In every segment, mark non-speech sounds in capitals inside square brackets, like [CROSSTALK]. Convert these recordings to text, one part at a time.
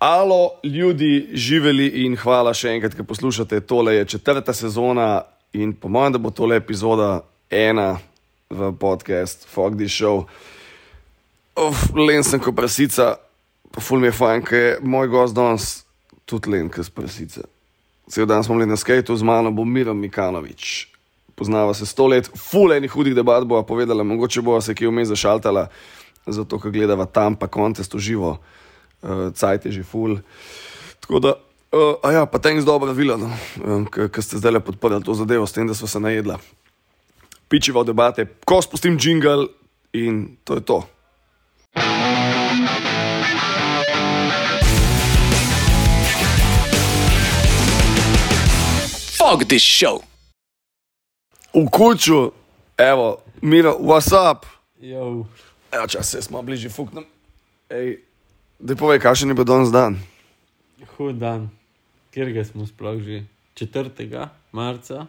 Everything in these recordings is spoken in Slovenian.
Alo, ljudi, živeli in hvala še enkrat, ker poslušate. Tole je četrta sezona in po mojem, da bo tole epizoda ena v podcast Fog the Show. Uf, len sem kot prasica, pa ful mi je fajn, ker je moj gost danes tudi len kot prasica. Cel dan smo bili na skateu z mano, bo Miro Mikanovič. Poznava se sto let, ful enih hudih debat bo povedala, mogoče bo se kje vmes zašaltala, zato ker gledava tam pa kontest v živo uh, cajt je že full. Tako da, uh, a ja, pa thanks dobro vila, no, um, ki ste zdaj le podprli to zadevo, s tem, da so se najedla. Pičiva debate, ko spustim jingle in to je to. Fuck this show. V kuču, evo, miro, what's up? Jo, Evo, čas se smo bližje fuknem. Ej, da povej, kakšen je bil danes dan. hud dan, kjer ga smo sploh že 4. marca,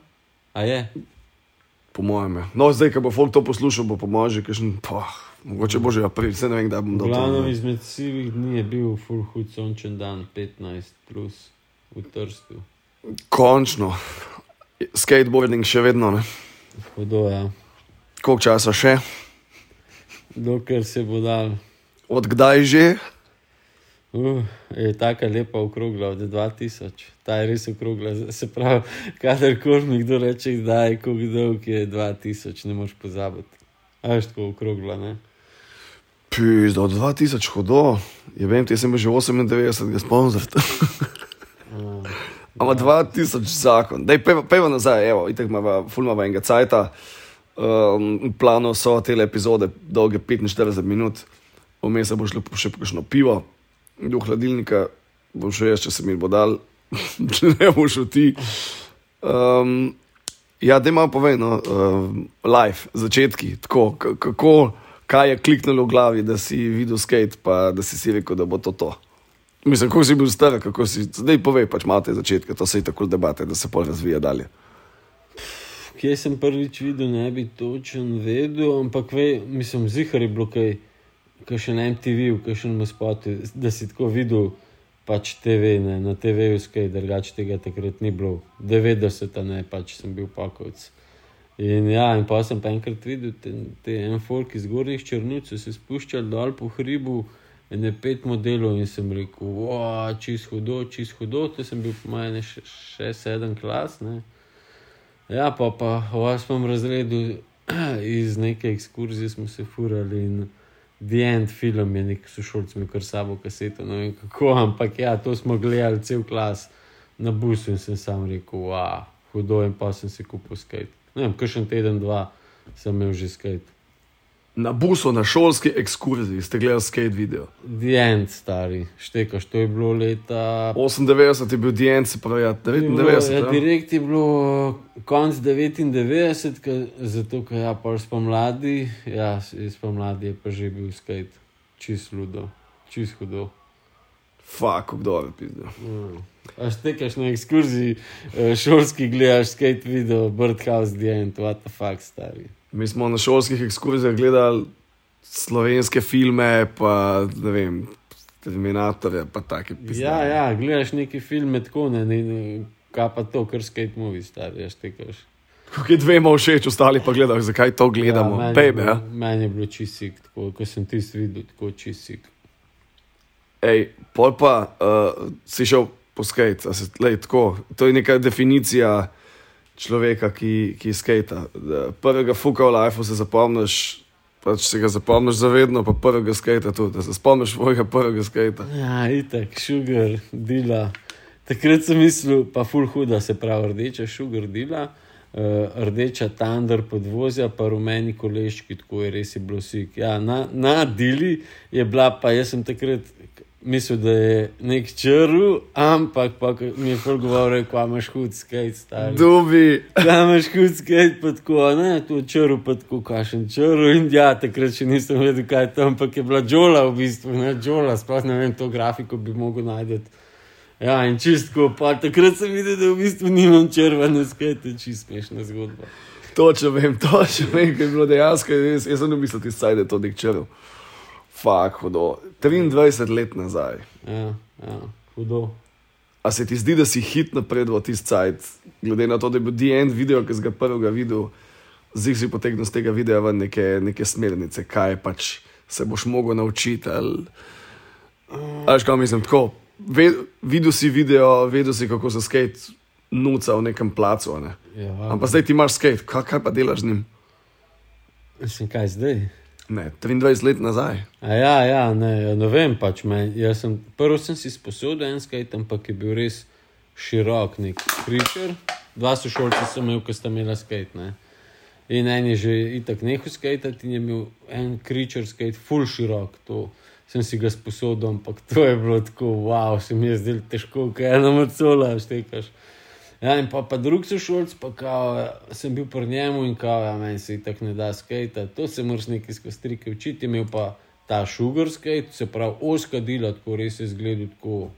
a je. Po mojem, je. no zdaj, ko bo folk to poslušal, bo po mojem že kakšen, pa, mogoče bo že april, se ne vem, kdaj bom to. Glavno ne. izmed sivih dni je bil full hud sončen dan, 15 plus v Trstu. Končno, skateboarding še vedno, ne. Hudo, ja. Koliko časa še? Dokler se bo dal. Od kdaj že? Uh, je tako lepa okrogla od 2000, ta je res okrogla. Se pravi, kadarkoli mi kdo reče, da je kako dolg je 2000, ne moreš pozabiti. A veš tako okrogla, ne? Pis, do 2000 hodo, je vem, ti sem bil že 98, sponzor. Uh, Ampak 2000 zakon, daj peva, peva nazaj, evo, itek ima fulmava enega cajta. Um, v planu so te epizode dolge 45 minut, vmes se bo šlo še kakšno pivo, do hladilnika bo še jaz, če se mi bo dal, če [LAUGHS] ne bo šel ti. Um, ja, da ima povej, no, um, live, začetki, tako, kako, kaj je kliknilo v glavi, da si videl skate, pa da si si rekel, da bo to to. Mislim, kako si bil star, kako si, zdaj povej, pač imate začetke, to se je tako debate, da se pol razvija dalje. Kje sem prvič videl, ne bi točen vedel, ampak ve, mislim, zihar je bilo kaj, kaj še na MTV, kaj še na spotu, da si tako videl, pač TV, ne, na TV-ju skaj, drugače tega takrat ni bilo. 90, a ne, pač sem bil pakovc. In ja, in pa sem pa enkrat videl te, te en folk iz gornjih črnuc, so se spuščali dol po hribu, ene pet modelov in sem rekel, čist hudo, čist hudo, to sem bil po mojem še, še sedem klas, ne. Ja, pa, pa v osmem razredu iz neke ekskurzije smo se furali in The End film je nek sošolc imel kar sabo kaseto, ne vem kako, ampak ja, to smo gledali cel klas na busu in sem sam rekel, wow, hudo in pa sem si kupil skate. Ne vem, kakšen teden, dva sem imel že skate. Na busu, na šolski ekskurziji ste gledali skate video. The End, stari, štekaš, to je bilo leta 98 je bil DN, se pravi, ja, 99. Ja, ja. direkt je bilo konc 99, ka, zato ker ja, pa spomladi, ja, spomladi je pa že bil skate, čist ludo, čist hudo. Fak, kdo je pisal. Mm. A štekaš na ekskurziji, eh, šolski gledaš skate video, Birdhouse, End, what the fuck, stari. Mi smo na šolskih ekskurzijah gledali slovenske filme, pa ne vem, Terminatorje, pa take pisne. Ja, ja, gledaš neki film, tako ne, ne, ne, kaj pa to, kar skate movie, stari, ja, štekaš. Kako je dvema všeč, ostali pa gledajo, zakaj to gledamo. Ja, Ja, meni je Baby, bilo- ja. Meni je bilo čistik, tako, ko sem tisti videl, tako čistik. Ej, pol pa uh, si šel po skate, a se, lej, tako, to je neka definicija človeka, ki, ki skata. Da Prvega fuka v lifeu se zapomniš, pač si ga zapomniš zavedno, pa prvega skata tudi, da se spomniš svojega prvega skata. Ja, itak, šugar, dila. Takrat sem mislil, pa full huda, se pravi, rdeča šugar dila, uh, rdeča tandar podvozja, pa rumeni koleščki, tako je res je bilo sik. Ja, na, na dili je bila, pa jaz sem takrat mislil, da je nek črl, ampak pa mi je full govoril, kva imaš hud skate, stari. Dubi, Kaj imaš kot skate, pa tako, ne, tu črl, pa tako kašen črl. In ja, takrat še nisem vedel, kaj je to, ampak je bila Džola v bistvu, ne Džola, sploh ne vem, to grafiko bi mogel najti. Ja, in čistko, pa takrat sem videl, da v bistvu nimam črvene skate, čist smešna zgodba. točno vem, točno vem, kaj je bilo dejansko. Jaz, jaz sem mislil, da je to nek črl. Fak, hudo. 23 let nazaj. Ja, Ja, hudo. A se ti zdi, da si hit napredoval tisti cajt, glede na to, da je bil DN video, ki si ga prvega videl, zdaj si potegnil z tega videa ven neke, neke smernice, kaj pač se boš mogel naučiti. Ali, ali kaj mislim, tako. Ve, videl si video, vedel si, kako se skate nuca v nekem placu. Ne? Ja, Ampak zdaj ti imaš skate, kaj, kaj pa delaš z njim? Mislim, kaj zdaj? Ne, 23 let nazaj. A ja, ja, ne, ne vem pač. Me, sem, prvo sem si sposodil en skate, ampak je bil res širok, nek kričer. Dva sošolca sem imel, ki sta imela skate. Ne. In en je že itak nehal skate, in je imel en kričer skate, full širok. To sem si ga sposodil, ampak to je bilo tako, wow, se mi je zdelo težko, kaj eno macola štekaš. Ja, in pa, pa drug sošolc, pa kao, sem bil pri njemu in kao, ja, meni se tako ne da skate, to se moraš nekaj skozi trike učiti. Imel pa ta sugar skate, se pravi, oska dela, tako res je zgledal tako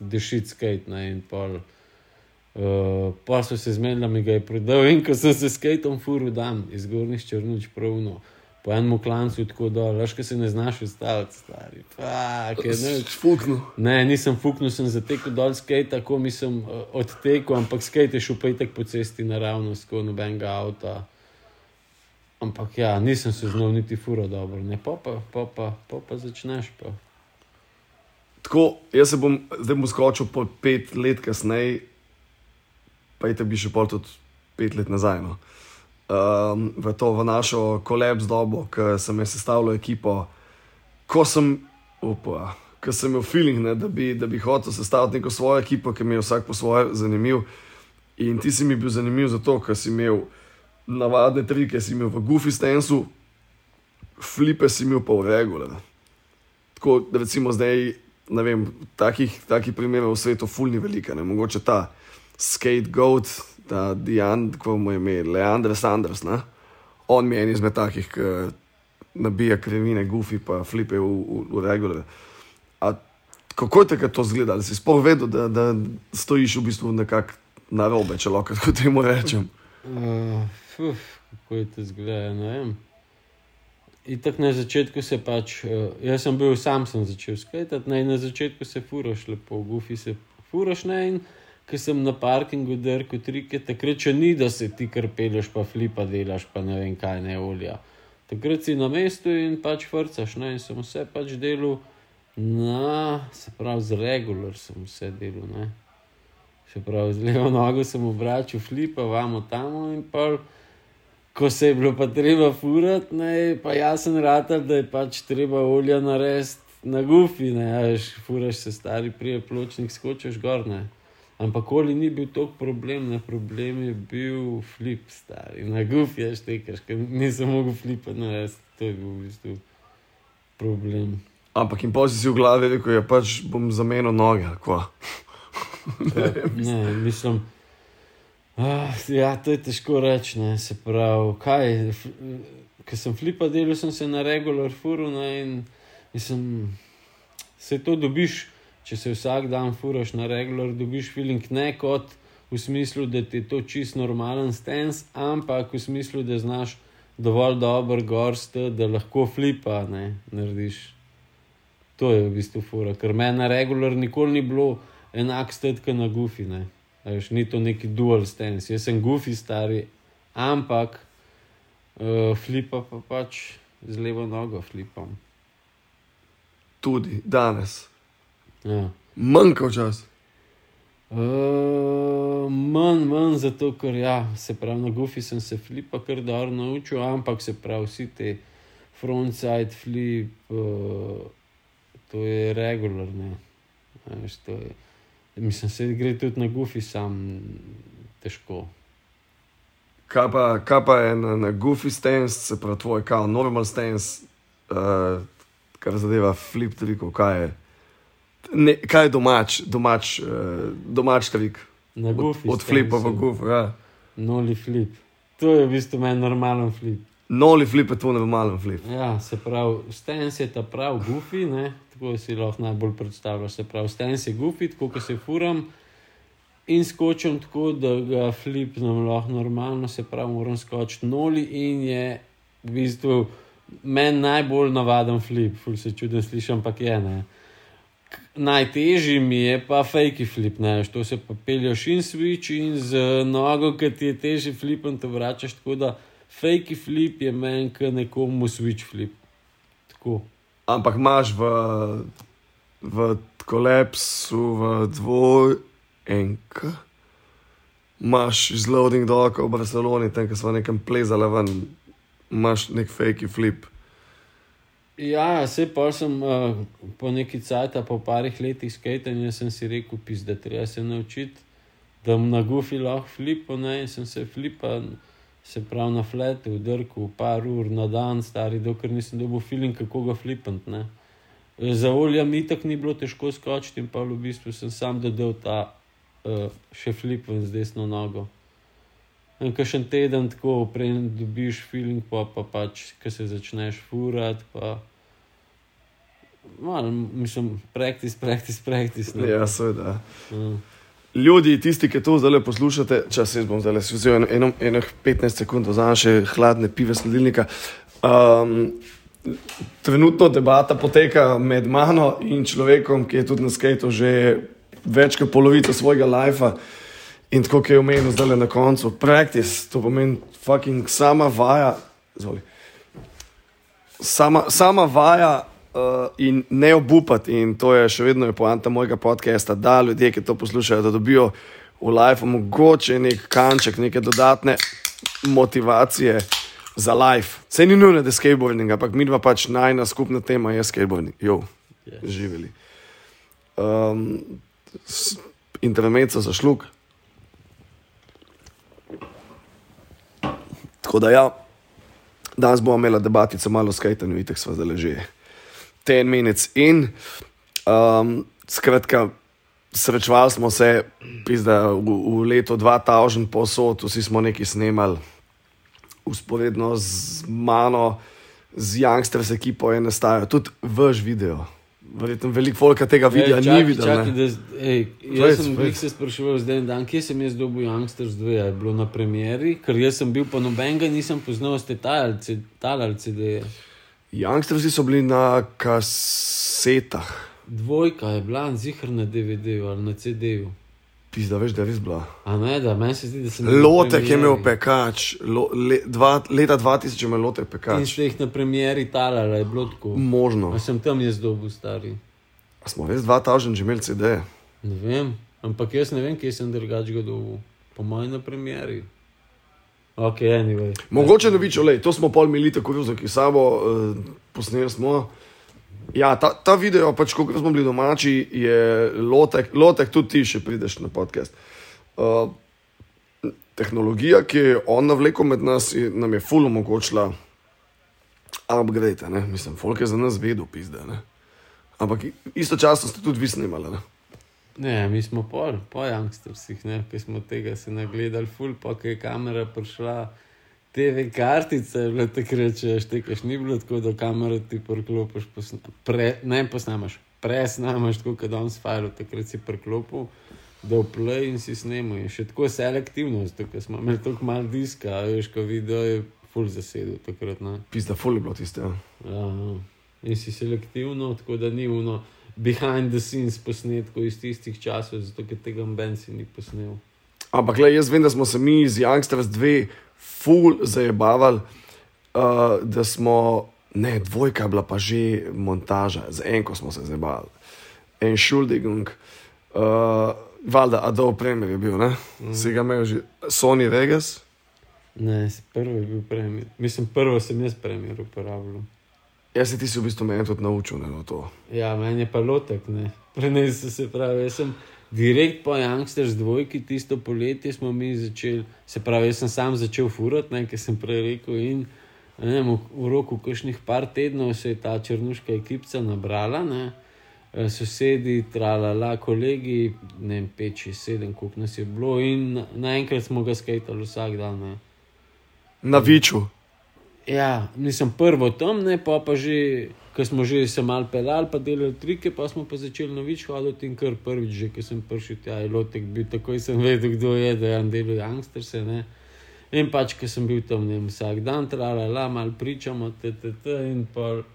dešit skate. Ne, in pol, uh, pa so se zmenili, da mi ga je prodal in ko sem se skateom furu dam iz gornjih črnuč pravno. Po enem klancu tako dol, veš, kaj se ne znaš ustaviti, stari. Fak, ne, Fuknu. Ne, nisem fuknil, sem zatekel dol skate, tako mi sem uh, odtekel, ampak skate je šel pa itek po cesti naravnost, kot nobenega avta. Ampak ja, nisem se znal niti furo dobro, ne pa pa, pa, pa, pa, pa začneš pa. Tako, jaz se bom, zdaj bom skočil po pet let kasneje, pa je te bi še pol tudi pet let nazaj. No. Um, v to, v našo kolaps dobo, ki sem jaz sestavljal ekipo, ko sem, opa, ko sem imel feeling, ne, da, bi, da bi hotel sestaviti neko svojo ekipo, ki mi je vsak po svoje zanimiv. In ti si mi bil zanimiv zato, ker si imel navadne trike, si imel v Goofy stansu, flipe si imel pa v regular. Tako da recimo zdaj, vem, takih, takih primerov v svetu fulni velika, ne mogoče ta scapegoat, ta Dian, kako mu je ime, Leandr Sanders, ne? on mi je en izmed takih, ki nabija krivine, gufi pa flipe v, v, v regular. A kako je takrat to izgledalo? Si sploh vedel, da, da stojiš v bistvu nekako na robe, če lahko tako temu rečem. Uh, fuf, kako je to izgledalo, ne vem. In tako na začetku se pač, uh, jaz sem bil sam, sem začel skajati, na začetku se furaš lepo, gufi se furaš ne in ker sem na parkingu drkel trike, takrat še ni, da se ti kar peleš, pa flipa delaš, pa ne vem kaj, ne olja. Takrat si na mestu in pač vrcaš, ne in sem vse pač delal, na, se pravi, z regular sem vse delal, ne. Se pravi, z levo nogo sem obračal flipa, vamo tam in pa. Ko se je bilo pa treba furati, ne, pa jasen rata, da je pač treba olja narediti na gufi, ne, veš, furaš se stari prije pločnik, skočiš gor, ne. Ampak oli ni bil tok problem, ne problem je bil flip, stari. Na gufi je štekaš, ker nisem mogel flipa narediti, to je bil v bistvu problem. Ampak in pozsi si v glavi rekel, ja pač bom zamenil noge, kva. Ja, [LAUGHS] ne, mislim. Ah, ja, to je težko reči, ne, se pravi, kaj. Ker sem flipa delal, sem se na regular furu ne, in mislim, se to dobiš, če se vsak dan furaš na regular, dobiš feeling ne kot v smislu, da ti je to čist normalen stens, ampak v smislu, da znaš dovolj dober gorst, da lahko flipa ne, narediš. To je v bistvu fura, ker meni na regular nikoli ni bilo enak stetka na gufi. Ne. Veš, ni to neki dual stance. Jaz sem gufi stari, ampak uh, flipa pa pač z levo nogo flipam. Tudi danes. Ja. Manjka čas. Uh, manj, manj zato, ker ja, se pravi, na gufi sem se flipa kar dobro naučil, ampak se pravi, vsi te frontside flip, uh, to je regularno. Je. Mislim, se gre tudi na gufi, sam težko. Kaj pa, kaj pa je na, na goofy stance, se pravi tvoj kao normal stance, uh, kar zadeva flip trikov, kaj je? Ne, kaj je domač, domač, uh, domač trik? Na Od, gufi. od flipa v goof, ja. Noli flip. To je v bistvu meni normalen flip. Noli flip je tvoj normalen flip. Ja, se pravi, stens je ta prav gufi, ne? tako si lahko najbolj predstavljaš. Se pravi, stens je gufi, tako kot se furam in skočim tako, da ga flipnem lahko normalno, se pravi, moram skočiti noli in je v bistvu meni najbolj navaden flip, ful se čudno slišim, ampak je ne. Najtežji mi je pa fake flip, veš, to se pa pelješ in switch in z nogo, ki ti je težji flip in te vračaš. Tako da fake flip je meni, kot nekomu switch flip. Tako. Ampak imaš v, v kolapsu, v dvojenka, imaš izloading doka v Barceloni, tam, ki smo nekam plezali ven, imaš nek fake flip. Ja, vse pa sem uh, po neki cajt, po parih letih skajtanja, sem si rekel, pis, da treba se naučiti, da na gufi lahko flipo, ne, in sem se flipa, se pravi na flete, v drku, par ur na dan, stari, dokler nisem dobil feeling, kako ga flipant, ne. Za olja mi tako ni bilo težko skočiti, in pa v bistvu sem sam dodal ta uh, še flip ven z desno nogo. Še en teden tako prej dobiš feeling, pa, pa pač, ko se začneš furati, pa malo, mislim, praktis, praktis, praktis. Ja, seveda. Mm. Ljudi, tisti, ki to zdaj poslušate, čas jaz bom zdaj vzel eno, eno, eno 15 sekund za naše hladne pive sledilnika. Um, trenutno debata poteka med mano in človekom, ki je tudi na skatu že več kot polovico svojega lajfa. In tako kot je omenil zdaj na koncu, practice, to pomeni fucking sama vaja, zvoli. Sama, sama vaja uh, in ne obupati, in to je še vedno je poanta mojega podcasta, da ljudje, ki to poslušajo, da dobijo v life mogoče nek kanček, neke dodatne motivacije za life. Vse ni nujno, da je skateboarding, ampak mi dva pač najna skupna tema je skateboarding. Jo, Yes. živeli. Um, intervencija za šluk. Tako da ja, danes bomo imeli debatico malo o skajtanju, itek smo zdaj že ten minutes in. Um, skratka, srečevali smo se, pizda, v, v letu 2000 posod, vsi smo nekaj snemali, usporedno z mano, z Youngsters ekipo je nastajal tudi vaš video. Verjetno veliko folka tega videa ni čakaj, videl. čakaj, ne. da ej, Jaz sem povej. bil se spraševal zdaj en dan, kje sem jaz dobil Youngsters 2, a je bilo na premjeri, ker jaz sem bil pa nobenega, nisem poznal, ste da je. Youngstersi so bili na kasetah. Dvojka je bila zihar na DVD-ju ali na CD-ju. Pizda, veš, da je res bila. A ne, da meni se zdi, da sem. Lotek je imel pekač, lo, le, dva, leta 2000 je imel lotek In pekač. ste jih na premjeri talala, je bilo tako. Možno. A sem tam jaz dobil stari. A smo res 2000 že imeli CD. Ne vem, ampak jaz ne vem, kje sem drugač ga dobil. Po mojem na premjeri. Ok, anyway. Mogoče ne vič, olej, to smo pol milite koruzo, ki sabo uh, posneli smo. Ja, ta, ta video, pač, ko smo bili domači, je lotek, lotek tudi ti še prideš na podcast. Uh, tehnologija, ki je on navlekel med nas, je, nam je ful omogočila upgrade, ne? mislim, folk je za nas vedel, pizde. Ne? Ampak istočasno ste tudi vi snimali. Ne? Ne, mi smo pol, po youngstersih, ne, ki smo tega se nagledali, ful, pa je kamera prišla, TV kartice je bilo takrat, če štekaš, ni bilo tako, da kamero ti priklopiš, posna, pre, ne posnamaš, presnamaš, tako kot danes file, takrat si priklopil, da vplej in si snemal. In še tako selektivno, ker smo imeli toliko malo diska, veš, ko video je ful zasedel takrat. Ne. Pizda, ful je bilo tiste. Ja. Ja, no. in si selektivno, tako da ni uno behind the scenes posnetkov iz tistih časov, zato ker tega Ben si ni posnel. Ampak le, jaz vem, da smo se mi z Youngsters 2 ful zajebavali, uh, da smo, ne, dvojka je bila pa že montaža, z enko smo se zajebavali. En Schuldigung, uh, valjda Adobe Premiere je bil, ne? Mm. Si ga imel že Sony Vegas. Ne, prvo je bil premier. Mislim, prvo sem jaz premier uporabljal. Jaz si ti si v bistvu meni tudi naučil, ne, no, to. Ja, meni je pa lotek, ne. Prenesel se pravi, jaz sem direkt po Youngsters dvojki, tisto poletje smo mi začeli, se pravi, jaz sem sam začel furati, ne, ker sem prej rekel in vem, v, v roku kakšnih par tednov se je ta črnuška ekipa nabrala, ne. Eh, Sosedi, tralala, kolegi, ne vem, pet, šest, sedem, koliko nas je bilo, in na- naenkrat smo ga skajtali vsak dan. Ne. Na viču. Ja, nisem prvo tam, ne pa, pa že, ko smo že se mal pelali, pa delali trike, pa smo pa začeli na več hoditi in kar prvič, že ko sem prišel tja, je lotek bil, takoj sem [LAUGHS] vedel, kdo je, da je on delal angsterse. Ne. In pač, ko sem bil tam ne, vsak dan, trala, la, mal pričamo, t, t, t, in pa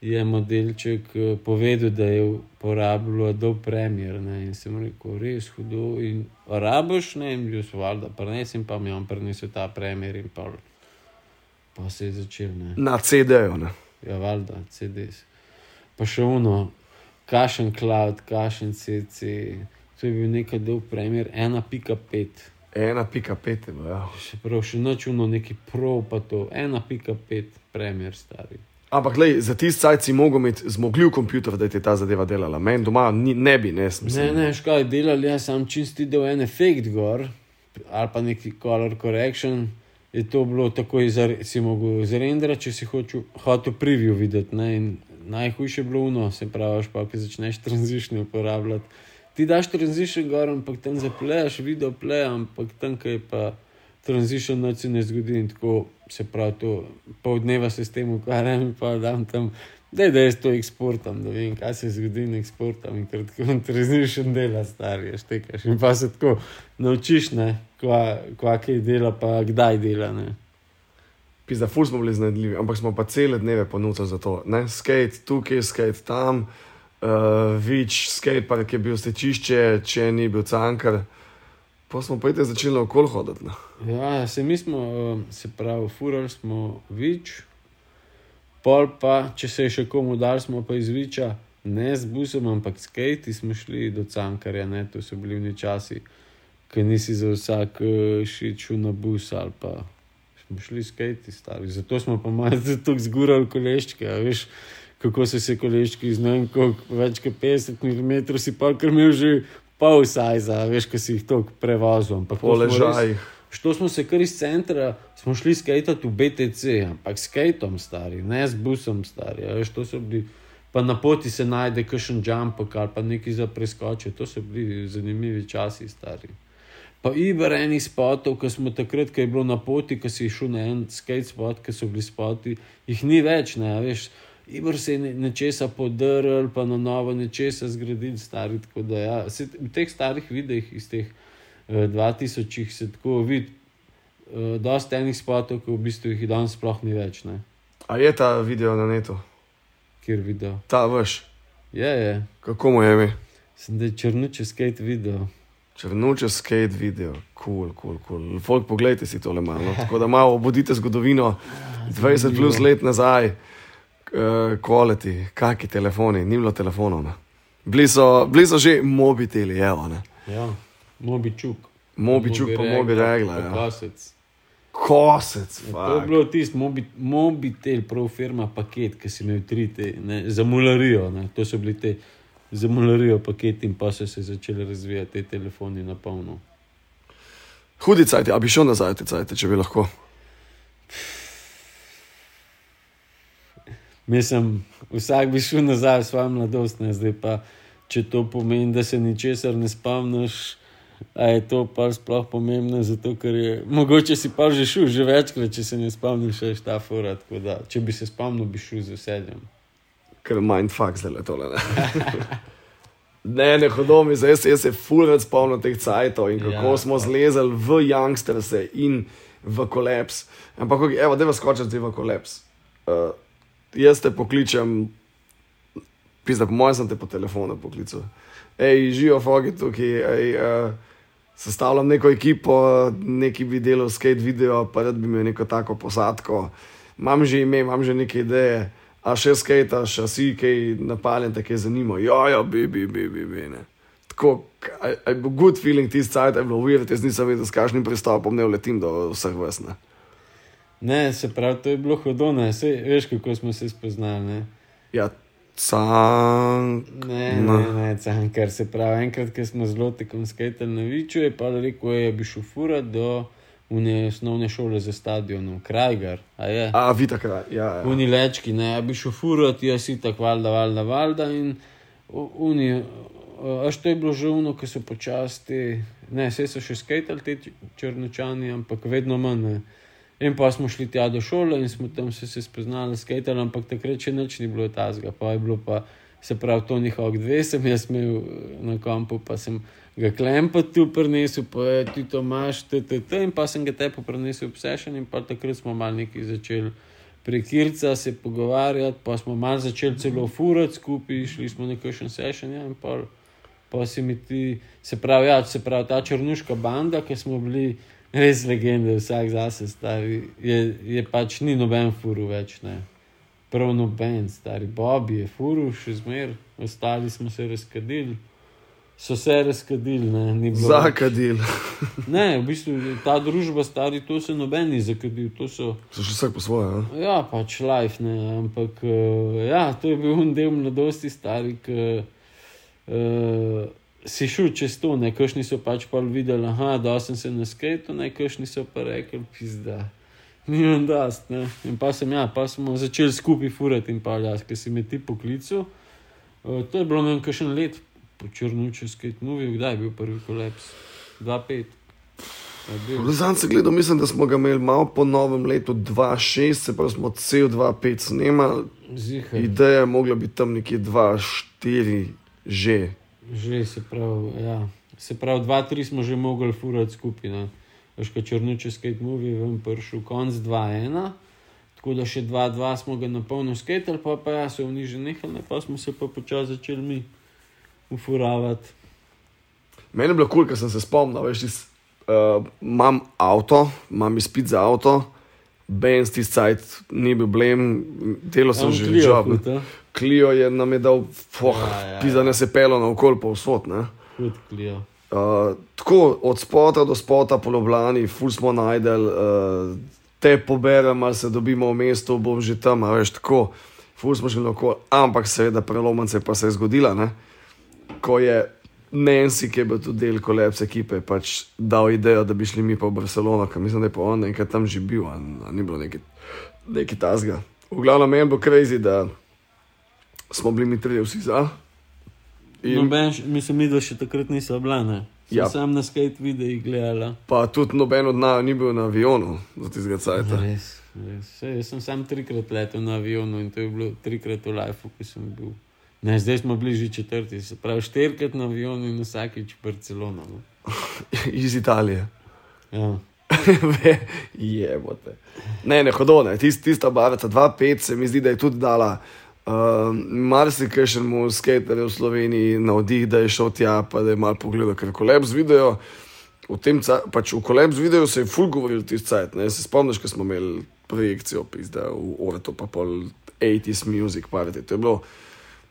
je modelček eh, povedal, da je uporabljal Adobe Premiere. Ne? In sem rekel, res hudo. In rabiš, ne vem, že so valjda, prenesem pa mi on prenesel ta Premiere in pa, pa se je začel. Ne? Na CD-ju. ne. Ja, valjda, CDs. Pa še uno, kašen cloud, kašen CC. To je bil nekaj del Premiere 1.5. 1.5 je bilo, ja. Še prav, še nočuno neki pro, pa to 1.5 Premiere stari. Ampak lej, za tisti cajt si mogel imeti zmogljiv kompjuter, da ti je ta zadeva delala. Meni doma ni, ne bi, ne Ne, smisel. ne, škaj delali, jaz sem čisti del en efekt gor, ali pa neki color correction. Je to bilo tako, da si mogel zrenderati, če si hočel, hotel preview videti. Ne? In najhujše je bilo uno, se pravi, pa ki začneš [LAUGHS] tranzition uporabljati. Ti daš tranzition gor, ampak tam zaplejaš, video play, ampak tam, ki je pa transition, noč se ne zgodi. In tako se pravi, to pol dneva se s tem ukvarjam in pa dam tam. Da je, da jaz to eksportam, da vem, kaj se zgodi in eksportam. In kratko, transition dela, stari, štekaš. In pa se tako naučiš, ne, kva, kva kaj dela, pa kdaj dela. Ne. Pizda, ful smo bili znedljivi, ampak smo pa cele dneve ponudili za to. Ne? Skate tukaj, skate tam, uh, več skatepark je bil stečišče, če ni bil cankar. Pa smo pa ite začeli okol hoditi. Ne? Ja, se mi smo, eh, se pravi, furali smo vič, pol pa, če se je še komu dal, smo pa iz viča, ne z busom, ampak skati smo šli do cankarja, ne, to so bili oni časi, ki nisi za vsak eh, šiču na bus ali pa smo šli skati stari. Zato smo pa malo [LAUGHS] tako zgurali koleščke, veš. Kako so se koleščki z nam, več kot 50 mm, si pa kar imel že pol sajza, veš, ki si jih tako prevozil. smo res-. Što smo se kar iz centra, smo šli skajati v BTC, ampak s skajtom stari, ne s busom stari. Veš, to so bili, pa na poti se najde kakšen jump ali pa nekaj za preskoče, to so bili zanimivi časi stari. Pa iber enih spotov, ki smo takrat, ko je bilo na poti, ko si šel na en skate spot, ki so bili spoti, jih ni več, ne, veš. Ibr se je ne- nečesa podrl, pa na novo nečesa zgradil, stari. Tako da, ja, se, v teh starih videih iz teh eh, 2000 se tako vidi, uh, dosta enih spotov, ki v bistvu jih danes sploh ni več, ne? A je ta video na netu? kjer video. Ta veš, Je, je, kako mu je ime? sem da je črnuče skate video. Črnuče skate video, kul, kul, kul. Folk, poglejte si tole malo. no. Tako da malo obudite zgodovino [LAUGHS] 20 plus let nazaj, kvaliteti, kakšni telefoni, ni bilo telefonov. Bili so, bili so že mobiteli, evo. Ne. Ja, mobi čuk. Mobi čuk, pa mobi regla. Ja. Kosec. Kosec, To je bilo tisto, mobi, mobitel, prav firma paket, ki si imel tri te, ne, za mularijo. Ne. To so bili te za mularijo paketi in pa so se začeli razvijati te telefoni na polno. Hudi cajt, a bi šel nazaj te cajt, če bi lahko. Mislim, vsak bi šel nazaj v svojo mladost, ne zdaj pa, če to pomeni, da se ničesar ne spomniš. A je to pa sploh pomembno, zato ker je mogoče si pa že šel, že večkrat, če se ne spomniš, še ta fura. da, Če bi se spomnil, bi šel z veseljem. Ker mindfuck zdaj le tole. Ne, [LAUGHS] ne, ne hodo mi, zdaj se jaz se fulvec spomnim teh cajtov in kako Ja, smo zlezali v youngsterse in v kolaps. Ampak, evo, da vas skočim zdaj v kolaps. Uh, jaz te pokličem, pisa, po mojem sem te po telefonu poklical. Ej, živijo fogi tukaj, ej, uh, sestavljam neko ekipo, neki bi delal skate video, pa rad bi imel neko tako posadko. Imam že ime, imam že neke ideje, a še skate, še si kaj napaljen, te kaj zanima. Ja, ja, bi, bi, bi, bi, bi ne. Tako, je bil good feeling tisti cajt, je bilo uvirati, jaz nisem vedel, s kakšnim pristopom ne vletim do vseh vesne. Ne, se pravi, to je bilo hudo, ne, Sej, veš, kako smo se spoznali. Ne, Ja, cank. ne, ne, ne cankar se pravi. Enkrat, ko smo zelo tekom skajtali na Viču, je pa rekel, da bi šel fura do une osnovne šole za stadionom, Krajgar. A je? A, vi takrat, ja, ja. Uni lečki, ne, bi šel furati, jaz si tako valjda, valjda, valjda. In uni, až to je bilo že uno, ki so počasti, ne, vse so še skajtali č- črnočani, ampak vedno manj. Ne. In pa smo šli tja do šole in smo tam se, se spoznali, skajtali, ampak takrat še nič ni bilo tazga. Pa je bilo pa, se pravi, to njihov dve, sem jaz imel eh, na kampu, pa sem ga klempa tu prinesel, pa je ti to imaš, t, t, t, in pa sem ga tepo prinesel v obsešen in pa takrat smo mal nekaj začeli prekirca se pogovarjati, pa smo malo začeli celo furati skupaj, šli smo na kakšen session, ja, in pol. Pa se mi ti, se pravi, ja, se pravi, ta črnuška banda, ki smo bili res legende, vsak zase stari, je, je pač ni noben furu več, ne. Prav noben, stari Bob je furu, še zmer, ostali smo se razkadili. So se razkadili, ne, ni bilo. Zakadil. [LAUGHS] Ne, v bistvu ta družba stari, to se noben ni zakadil, to so. So še vsak po svoje. a? Ja, pač life, ne, ampak uh, ja, to je bil un del mladosti stari, ki uh, si šel čez to, ne, kakšni so pač pa videli, aha, da sem se na skate, ne, kakšni so pa rekli, pizda. Nimam dast, ne. In pa sem, ja, pa smo začeli skupaj furati in pa jaz, ki si me ti poklical. Uh, to je bilo nekaj kakšen let po črnuču skate movie, kdaj je bil prvi kolaps? 2-5. Zanj se gledal, mislim, da smo ga imeli malo po novem letu 2-6, se pravi, smo cel 2-5 snemali. Zihar. Ideja je mogla biti tam nekje 2-4 že. Že se pravi, ja. se pravi, dva, tri smo že mogli furati skupaj. ne. Veš, kaj črnuče skate movie, vem, prišel konc 2-1, tako da še 2-2 smo ga na polno skatali, pa pa ja, so oni že nehali, ne, pa smo se pa počasi začeli mi ufuravati. Meni je bilo kul, cool, ker sem se spomnil, veš, tis, uh, imam avto, imam izpit za avto, Benz tisti cajt ni bil blem, delo sem že Clio Klijo je nam je dal, foh, Ja, ja, ja. pizda ne se pelo na okol po vsot. Hud klijo. Uh, tako od spota do spota po Ljubljani, ful smo najdel, uh, te poberem, ali se dobimo v mestu, bom že tam, a veš tako, ful smo šli okoli. Ampak seveda prelomance pa se je zgodila, ne? ko je Nancy, ki je bil tudi del kolapse ekipe, pač dal idejo, da bi šli mi pa v Barcelono, ker mislim, da je pa on enkrat tam že bil, a, a ni bilo neki, neki tasga. V glavnem meni bo crazy, da smo bili mi trije vsi za. In Noben, š- mislim, mi da še takrat niso oblane. Ja. Ja. Sam na skate videih gledala. pa tudi noben od nas ni bil na avionu za tistega cajta. Res, res. Jaz sem sam trikrat letel na avionu in to je bilo trikrat v lifeu, ki sem bil. Ne, zdaj smo bližje četrti, se pravi štirikrat na avionu in vsakeč v Barcelono. No. [LAUGHS] Iz Italije. Ja. [LAUGHS] Jebote. Ne, ne, hodone, Tist, tista barca 2-5 se mi zdi, da je tudi dala. Uh, Marsikajšnemu skaterju v Sloveniji na oddih, da je šel tja, pa da je mal pogledal, ker kolebs video. V tem, pač v kolebs videu se je ful govoril tisti cajt. Ne? Se spomniš, ko smo imeli projekcijo, pizda, v Oreto, pa pol 80s music party. To je bilo,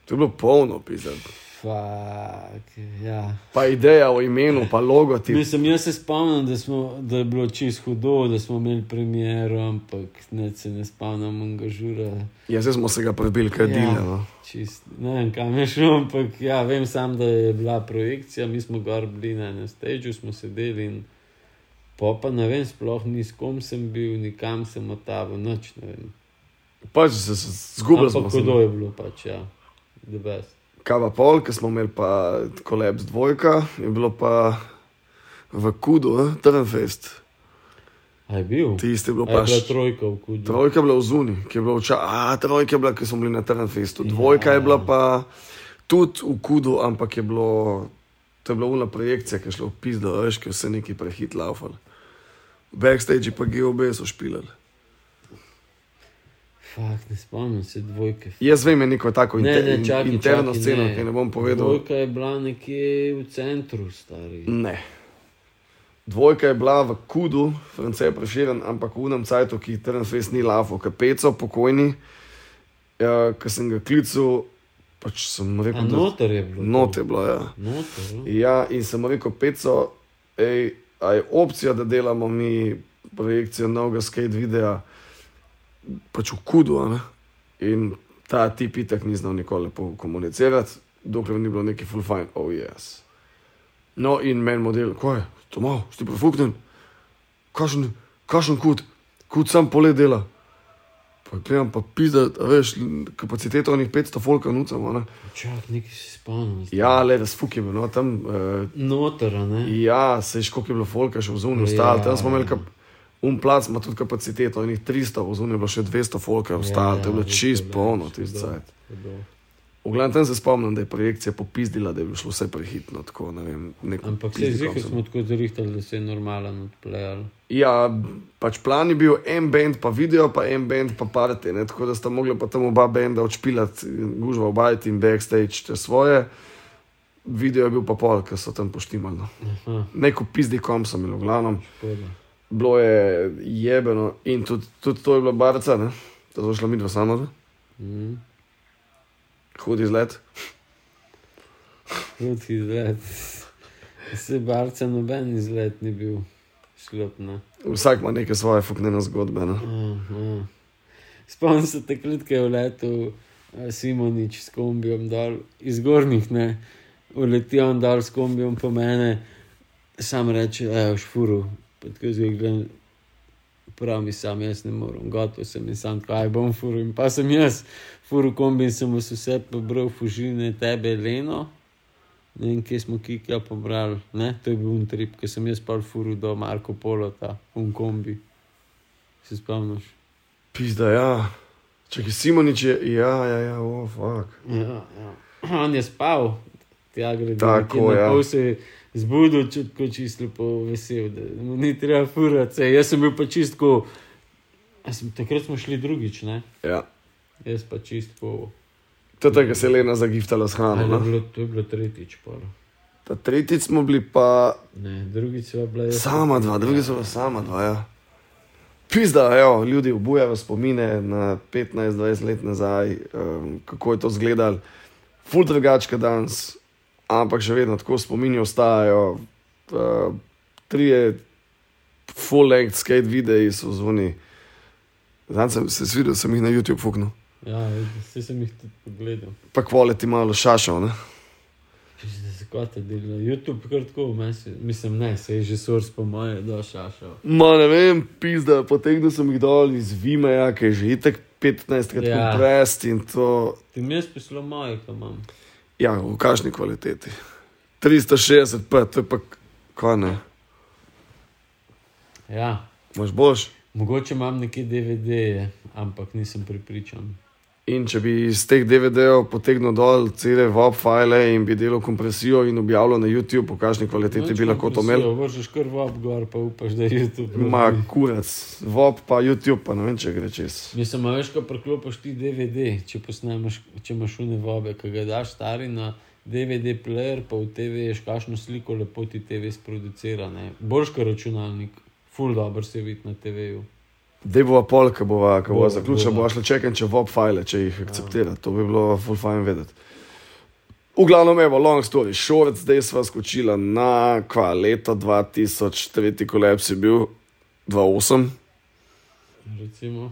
to je bilo polno, pizda. Fak, ja. Pa ideja o imenu, pa logotip. Mislim, jaz se spomnim, da, smo, da je bilo čist hudo, da smo imeli premiero, ampak ne se ne spomnim angažura. Ja, zdaj smo se ga prebili, kaj Ja. Čist, ne vem, kam je šlo, ampak ja, vem sam, da je bila projekcija, mi smo gor bili na enem stežu, smo sedeli in po pa ne vem, sploh ni s kom sem bil, nikam sem otavil, noč ne vem. Pač se, se zgubili smo Ampak se. hudo je bilo pač, ja, the best. Kava pol, ki smo imeli pa kolebs dvojka, je bilo pa v Kudu, Trnfest. Je bil? Tisti je bilo pa še. trojka v kudu. Trojka je bila v Zuni, ki je bila včasih, a trojka je bila, ki smo bili na Trnfestu. Dvojka je bila pa tudi v Kudu, ampak je bilo, to je bila ula projekcija, ki je šla v pizdo, veš, ki vse neki prehit laufal. Backstage pa GOB so špilali. Fak, ne spomnim se dvojke. Jaz vem, je neko tako Ne, inter, ne, čakaj, interno čakaj, sceno, ne. ki ne bom povedal. Dvojka je bila nekje v centru, stari. Ne. Dvojka je bila v Kudu, France je preširen, ampak v unem cajtu, ki Trnfest ni lafo, kapeco, pokojni, ja, ki sem ga klical, pač sem rekel, noter je bilo. Not je bilo, ja. Noter, no? ja. In sem rekel, peco, ej, a je opcija, da delamo mi projekcijo novega skate videa, pač v Kudu? In ta tip itak ni znal nikoli lepo komunicirati, dokler ni bilo neki full fine, oh yes. No, in meni model, ko je, to malo, si profuknen, kakšen, kakšen kut, kut sam pole dela. Pa gledam, pa pizda, a veš, kapaciteto onih 500 folka nucamo, ne. Čak, nekaj si spomnim. Ja, le, razfuk je bil, no, tam, uh, Noter, a ne? ja, se je škoki bilo folka še v zunju, Ja. ostalo, tam smo imeli kap, um plac, ima tudi kapaciteto, enih 300, v zunju je bilo še 200 folka, ostalo, to je bilo čist polno, tisti cajt. V glavnem tam se spomnim, da je projekcija popizdila, da je šlo vse prehitno. Tako, ne vem, nek Ampak se zdi, koncept. da smo tako zrihtali, da se je normalen odplejal. Ja, pač plan je bil en bend, pa video, pa en bend, pa parti. Ne? Tako da sta mogla pa tam oba benda odšpilati, gužva obajati in backstage te svoje. Video je bil pa pol, ker so tam poštimali. No. Neko pizdi kom sem imel, v glavnem. škoda. Bilo je jebeno in tudi, tudi to je bila barca, ne? da so šla mi dva sama, Mm. hudi izlet. Hud izlet. [LAUGHS] Se barca noben izlet ni bil šlop. Ne? Vsak ima neke svoje fuknene zgodbe. Ne? Ah, ah. Spomnim se takrat, ko je vletel eh, Simonič s kombijom dol, iz gornjih, ne, uletijo on dol s kombijom po mene, sam reče, evo, šfuru, pa tako zdaj gledam, prav mi sam, jaz ne morem, gotov sem in sam, kaj bom furu, in pa sem jaz, furu kombi in sem vse pobral, fužine, tebe, Leno, ne vem, kje smo kika pobrali, ne, to je bil un trip, ko sem jaz pa furu do Marko Polo, ta un kombi, se spomniš? Pizda, ja. Je Simonič, je, ja, ja, ja, oh, fuck. Ja, ja. [CLEARS THROAT] On je spal, tja gre Tako, ja. Pol se je zbudil, čutko čisto lepo vesel, da mu ni treba furati. Jaz sem bil pa čistko, sem, takrat smo šli drugič, ne? Ja. Jaz pa čistko. To je tako, da se je Lena zagiftala s hrano. To je ne. bilo, to je bilo tretjič. Pol. Ta tretjič smo bili pa Ne, drugič sva bila jaz. sama dva, drugi so pa sama dva. Ja. Pizda, evo, ljudi obujajo spomine na 15-20 let nazaj, um, kako je to izgledalo. Ful drugačka danes, ampak še vedno tako spomini ostajajo. Uh, trije full-length skate videi so zvoni. Zdaj sem se videl, sem jih na YouTube fuknil. Ja, vse sem jih tudi pogledal. Pa kvaliteti malo šašal, ne? Da se kot je delal. YouTube kar tako, mesi- mislim, ne, se je že sors po moje, da šašal. Ma ne vem, pizda, potegnil sem jih dol iz Vimeja, ki je že itek 15 krat Ja. komprest in to, Ti mi je spisalo moje, ko imam. Ja, v kakšni kvaliteti. 360, pa to je pa, kaj ne, Ja, moš boš. mogoče imam neki DVD, ampak nisem pripričan. In če bi iz teh DVD-jev potegnil dol cele VOP file in bi delal kompresijo in objavljal na YouTube, v kakšni kvaliteti bi lahko to imel. Vržeš kar v obgor, pa upaš, da je YouTube. Ma kurac, VOP pa YouTube, pa ne vem, če gre čez. Mislim, a veš, ko preklopiš ti DVD, če posnameš, če imaš šune vobe, ki ga daš stari na DVD player, pa v TV ješ kakšno sliko, lepo ti TV sproducira. ne. Boljš kot računalnik, full dobro se vidi na TV-ju. Dej bova pol, ki bova, ko bova Bova, zaključila, bova. bova šla čekati, če VOP file, če jih akceptira. To bi bilo full fine vedeti. V glavnem, evo, long story short, zdaj sva skočila na kva, 2000, tretji kolaps je bil 2008. Recimo,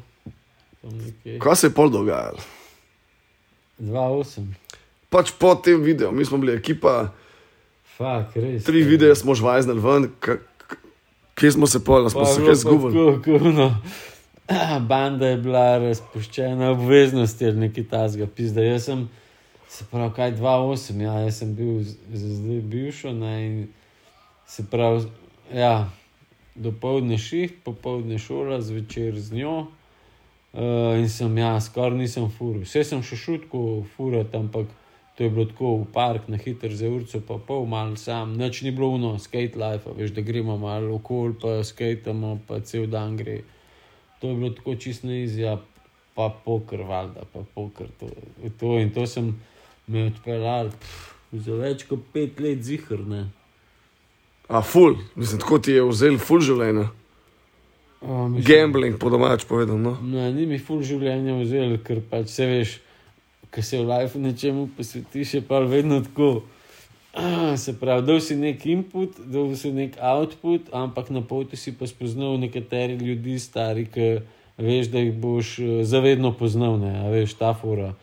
tam nekje. Kaj se je pol dogajalo? 2-8, Pač po tem videu, mi smo bili ekipa, fak, res. tri videe smo žvajznili ven, kje smo se pol, smo se kaj zgubili. [CLEARS THROAT] Banda je bila razpuščena, obveznosti ali nekaj tasga, pizda. Jaz sem, se pravi, kaj 2-8, ja, jaz sem bil zdaj bivšo, ne, in se pravi, ja, dopoledne šiht, popoldne šola, zvečer z njo. Uh, in sem, ja, skoraj nisem furil. Vse sem še šutko furat, ampak to je bilo tako v park, na hiter za urco, pa pol mal sam, noč ni bilo uno, skate life, a veš, da gremo malo okol, pa skatamo, pa cel dan gre. To je bilo tako čisto izja, pa poker, valjda, pa poker. To, to in to sem me odpeljal za več kot pet let zihrne. A ful, mislim, tako ti je vzel ful življenja. Gambling, po domač povedano. No. No, ni mi ful življenja vzel, ker pač se veš, ko se v lifeu nečemu posvetiš, je pa vedno tako. Ah, Se pravi, dal si nek input, dal si nek output, ampak na poti si pa spoznal nekateri ljudi, stari, ki veš, da jih boš eh, zavedno poznal, ne, a veš, ta fora.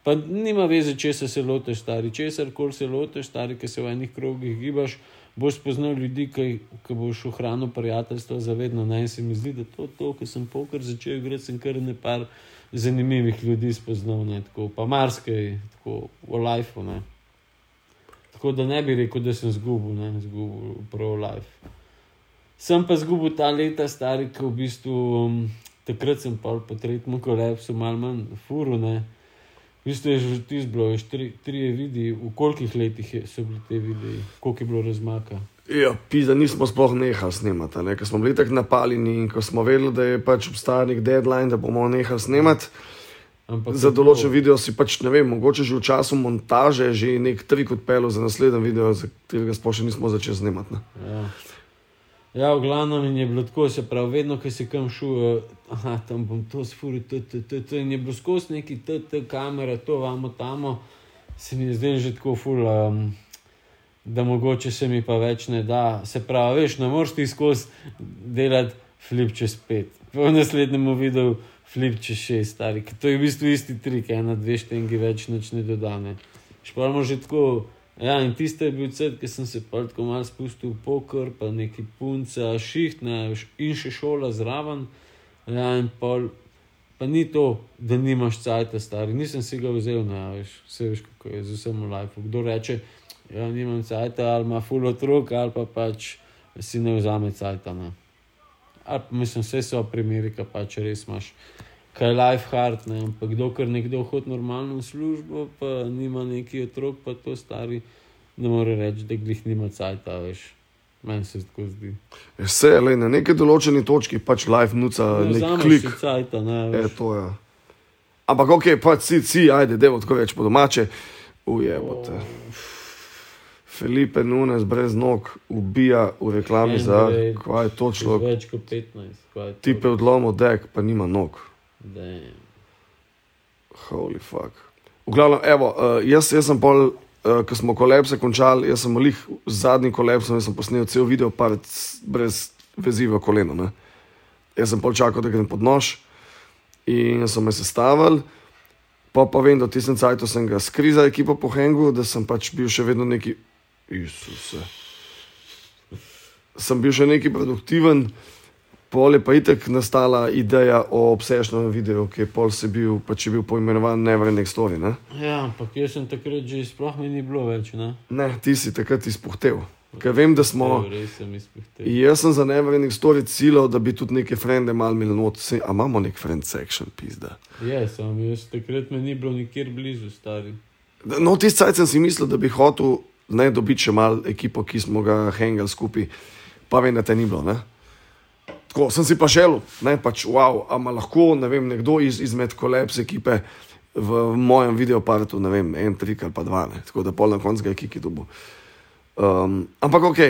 Pa nima veze, če se loteš, stari, česar koli se loteš, stari, ki se v enih krogih gibaš, boš spoznal ljudi, ki, ki boš ohranil prijateljstvo zavedno. Naj se mi zdi, da to, to ko sem poker začel igrati, sem kar nekaj zanimivih ljudi spoznal, ne, tako, pa marsikaj, tako v lifeu. Ne. Tako da ne bi rekel, da sem zgubil, ne, zgubil prav life. Sem pa zgubil ta leta, stari, ki v bistvu um, takrat sem pa po tretjem kolapsu, malo manj furu, ne. Vi ste že ti zbrali, tri, tri vidi, v kolikih letih je, so bili te videi, koliko je bilo razmaka. Ja, pisa, nismo sploh nehali snemati, ne? ker smo bili tako napaljeni in ko smo vedeli, da je pač obstajal nek deadline, da bomo nehali snemati. Ampak Za določen bilo- video si pač ne vem, mogoče že v času montaže, že nek trik odpeljal za naslednji video, za katerega sploh še nismo začeli snemati. Ne? Ja. ja, v glavnem je bilo tako, se pravi, vedno, ko si kam šel, aha, tam bom to sfuril, to, to, to, to, in je bilo skozi neki te, te kamere, to vamo tamo, se mi je zdelo že tako ful. Um, Da mogoče se mi pa več ne da. Se pravi, veš, ne moreš ti skozi delati flip čez pet. Po naslednjem videu flip čez šest, stari. To je v bistvu isti trik, ena, dve štengi več nič ne dodane. Šporamo že tako. Ja, in tiste je bil cel, ki sem se pa tako malo spustil v poker, pa neki punce, šiht, ne, in še šola zraven. Ja, in pol, pa ni to, da nimaš cajta, stari. Nisem si ga vzel, ne, veš, vse veš, kako je z vsem v lifeu. Kdo reče, ja, nimam cajta, ali ima full otrok, ali pa pač si ne vzame cajta. Ne. Ali pa mislim, vse so primeri, ki pač res imaš. Kaj je life hard, ne? ampak dokler nekdo hodi normalno v službo, pa nima neki otrok, pa to stari, ne more reči, da glih nima cajta, veš. Meni se tako zdi. Vse, le, na neki določeni točki pač live nuca Ne nek klik. cajta, ne, Je veš. to, ja. Ampak ok, pač si, si, ajde, devo tako več po domače. Ujebote. Felipe Nunes brez nog ubija v reklami za, NBA, kaj je to človek. Več kot 15, kaj je to? Tipe odlomil dek, pa nima nog. Damn. Holy fuck. V glavnem, evo, uh, jaz, jaz sem pol, uh, ko smo kolapse končali, jaz sem lih z zadnjim kolapsom, jaz sem posnel cel video, pa brez vezi v koleno. Ne? Jaz sem pol čakal, da grem pod nož in so me sestavili. Pa pa vem, da tistem cajtu sem ga skrizal ekipo po Hengu, da sem pač bil še vedno neki, Isuse. Sem bil še neki produktiven, pol je pa itek nastala ideja o obsežnem videu, ki je pol se bil, pač je bil poimenovan Neverending Story. Ne? Ja, ampak jaz sem takrat že sploh mi ni bilo več, ne? ne, ti si takrat izpuhtel. Ker vem, da smo. Sem. Jaz sem za Neverending Story ciljal, da bi tudi neke frende mal imeli not. Se- A imamo nek friend section, pizda. Ja, sem jaz takrat me ni bilo nikjer blizu, stari. No, tisti cajt sem si mislil, da bi hotel ne dobiti še mal ekipo, ki smo ga hengali skupaj, pa vem, da te ni bilo. Ne? Tako sem si pa želel, ne pač wow, ama lahko ne vem, nekdo iz, izmed kolaps ekipe v, v mojem videopartu, ne vem, en trik ali pa dva, ne? tako da pol na koncu ga je kiki dobu. Um, ampak ok,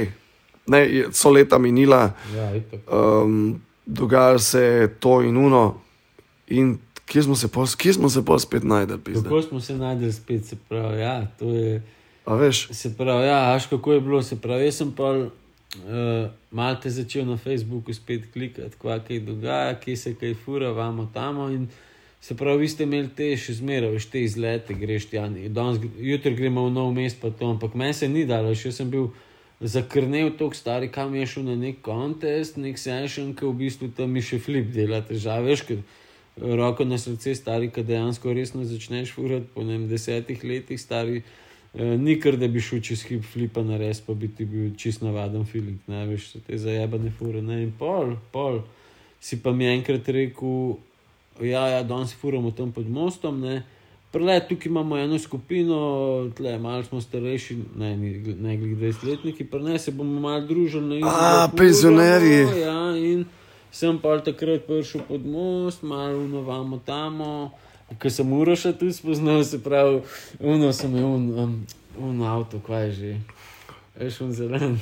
ne, je- so leta minila, Ja, um, dogaja se to in uno, in kje smo se pol spet najdel. Kako smo se najdeli spet, se pravi, ja, to je. A veš? Se pravi, ja, až kako je bilo, se pravi, jaz sem pa uh, malo te začel na Facebooku spet klikati, kva kaj dogaja, kje se kaj fura, vamo tamo. In se pravi, vi ste imeli te še zmeraj, veš, te izlete, greš ti, jutri gremo v nov mest, pa to, ampak meni se ni dalo, še sem bil. Zakrnil tako stari, kam je šel na nek kontest, nek session, ki v bistvu tam še flip dela težave, veš, ker roko na srce stari, ki dejansko resno začneš furati po ne desetih letih stari. Uh, ni kar, da bi šel čez hip flipa na res, pa bi ti bil čist navaden feeling, ne veš, te zajebane fure. Ne? In pol, pol. Si pa mi enkrat rekel, ja, ja danes furamo tam pod mostom, ne. Prele, tukaj imamo eno skupino, tle, malo smo starejši, ne, ne glede 20-letniki, prele se bomo malo družili. A, penzionerji. Ja, in sem pa takrat prišel pod most, malo unovamo tamo. Ko sem uroša tu spoznal, se pravi, uno sem imel un, um, un avto, kaj je že. Veš, un zelen.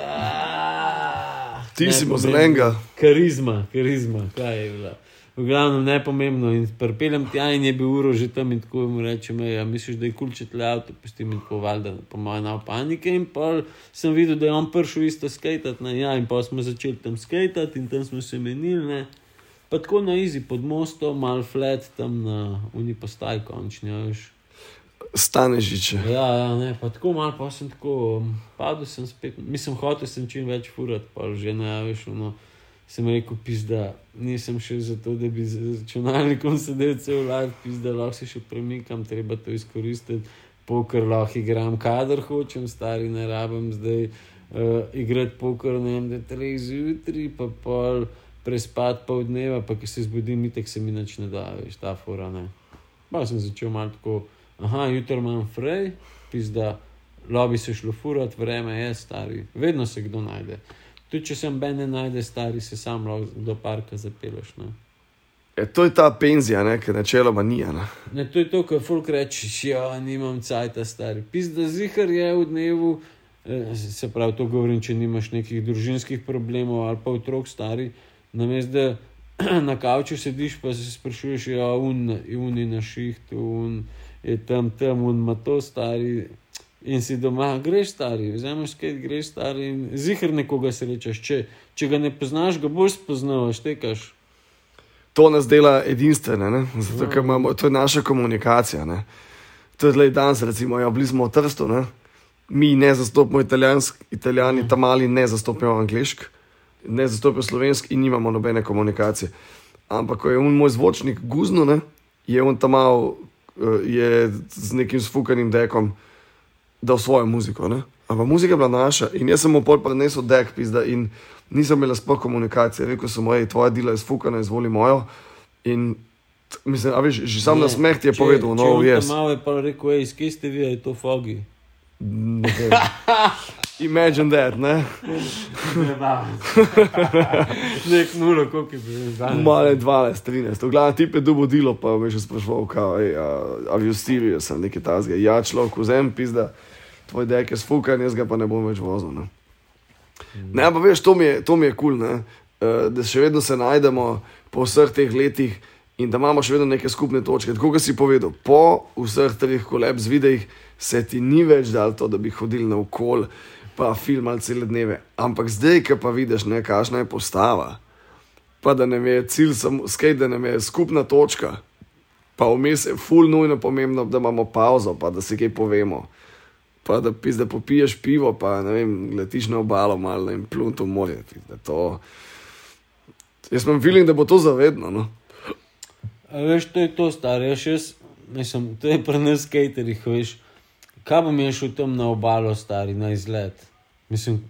Ah, Ti si bo zelenega. Karizma, karizma, kaj je bila. V glavnem nepomembno. In pripeljem tja in je bil uro že tam in tako mu rečem, ja, misliš, da je kul, tle avto pustim in tako valjda, po mojem, na panike. In pol sem videl, da je on prišel isto skajtati, ne, ja, in pa smo začeli tam skajtati in tam smo se menili, ne. Pa tako na izi pod mostom, mal flat tam na uni postaj končni, a veš. Stanežiče. Ja, ja, ne, pa tako malo, pa sem tako, um, padel sem spet, mislim, hotel sem čim več furati, pa že ne, veš, no, sem rekel, pizda, nisem še zato, da bi z računalnikom sedel cel live, pizda, lahko se še premikam, treba to izkoristiti, poker lahko igram, kadar hočem, stari ne rabim zdaj uh, igrati poker, ne vem, da treh zjutraj, pa pol prespat pol dneva, pa ki se zbudim, itek se mi nič ne da, veš, ta fura ne. Pa sem začel malo tako, aha, jutro imam frej, pizda, lobi se šlo furat, vreme je stari, vedno se kdo najde. Tudi če sem ben ne najde, stari se sam lahko do parka zapeleš. Ne? E, to je ta penzija, ne, ki načeloma ni. Ne? Ne, to je to, kar folk reče, ja, nimam cajta, stari. Pizda, zihar je v dnevu, eh, se pravi, to govorim, če nimaš nekih družinskih problemov ali pa otrok stari, namesto da [CLEARS THROAT] na kavču sediš, pa se sprašuješ, ja, un, un je na šihtu, un je tam, tam, un ima to stari. In si doma, greš stari, vzameš kaj, greš stari in zihar nekoga srečaš. Če, če ga ne poznaš, ga boš spoznal, štekaš. To nas dela edinstvene, ne? zato ker imamo, to je naša komunikacija. Ne? To je zdaj danes, recimo, ja, bili smo v Trstu, ne? mi ne zastopamo italijansk, italijani tam mali ne zastopajo angliški, ne zastopajo slovenski in nimamo nobene komunikacije. Ampak, ko je on moj zvočnik guzno, ne? je on tam mal, eh, je z nekim sfukanim dekom dal svojo muziko. Ne? Ampak muzika je bila naša in jaz sem mu pol prenesel dek, pizda, in nisem imel sploh komunikacije. Rekel sem, ej, tvoja dela je sfukana, izvoli mojo. In mislim, a veš, že sam na smeh ti je povedal, no, jaz. Malo je pa rekel, ej, skaj ste vi, je to fogi. [LAUGHS] Imagine that, ne? [LAUGHS] Nek nulo, koliko je bilo zdaj. Male 12, 13. V glavnem ti je dubo delo, pa me še sprašval, kao, ej, a, a vi v Siriji sem nekaj tazga. Ja, človek vzem, pizda, tvoj dek je sfukan, jaz ga pa ne bom več vozil. Ne, ne ampak veš, to mi je kul, cool, ne? Eh, da še vedno se najdemo po vseh teh letih in da imamo še vedno neke skupne točke. Tako kot si povedal, po vseh treh koleb z videih se ti ni več dal to, da bi hodili naokol, pa filmali cele dneve. Ampak zdaj, ki pa vidiš, ne, kakšna je postava, pa da nam je cilj samo skaj, da nam je skupna točka, pa vmes je ful nujno pomembno, da imamo pauzo, pa da se kaj povemo. Pa da, pizda, popiješ pivo, pa ne vem, letiš na obalo malo in plunto morje. pizda, To... Jaz imam feeling, da bo to zavedno. No? A veš, to je to, stari, jaz, jaz mislim, to je pri nas skaterjih, veš. Kaj bom jaz šel tam na obalo, stari, na izlet? Mislim,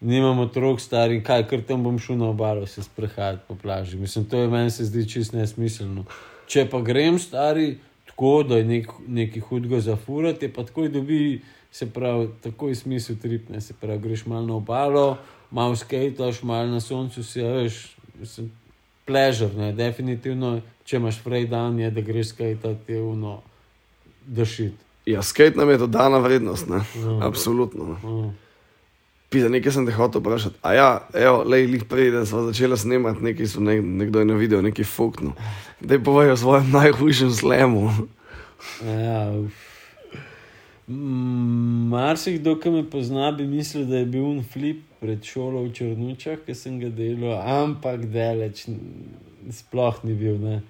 nimam otrok, stari, kaj, ker tam bom šel na obalo se sprehajati po plaži. Mislim, to je meni se zdi čist nesmiselno. Če pa grem, stari, tako, da je nek, nekaj hudega zafurati, pa takoj dobi, se pravi, takoj smisel tripne, se pravi, greš malo na obalo, malo skejtaš, malo na soncu si, a veš, mislim, pležer, ne, definitivno, če imaš frej dan, je, da greš skejtati, je uno, dašit. Ja, skate nam je dodana vrednost, ne? Ja. absolutno. Ne? Mm. Pisa, nekaj sem te hotel vprašati. A ja, evo, lej, lih prej, da smo začeli snemati, nekaj so ne, nekdo je na video, nekaj fuknil. Da je povedal o svojem najhujšem slemu. Ja. Mm, Marsikdo, ki me pozna, bi mislil, da je bil un flip pred šolo v Črnučah, ki sem ga delal, ampak daleč, n- sploh ni bil. Ne.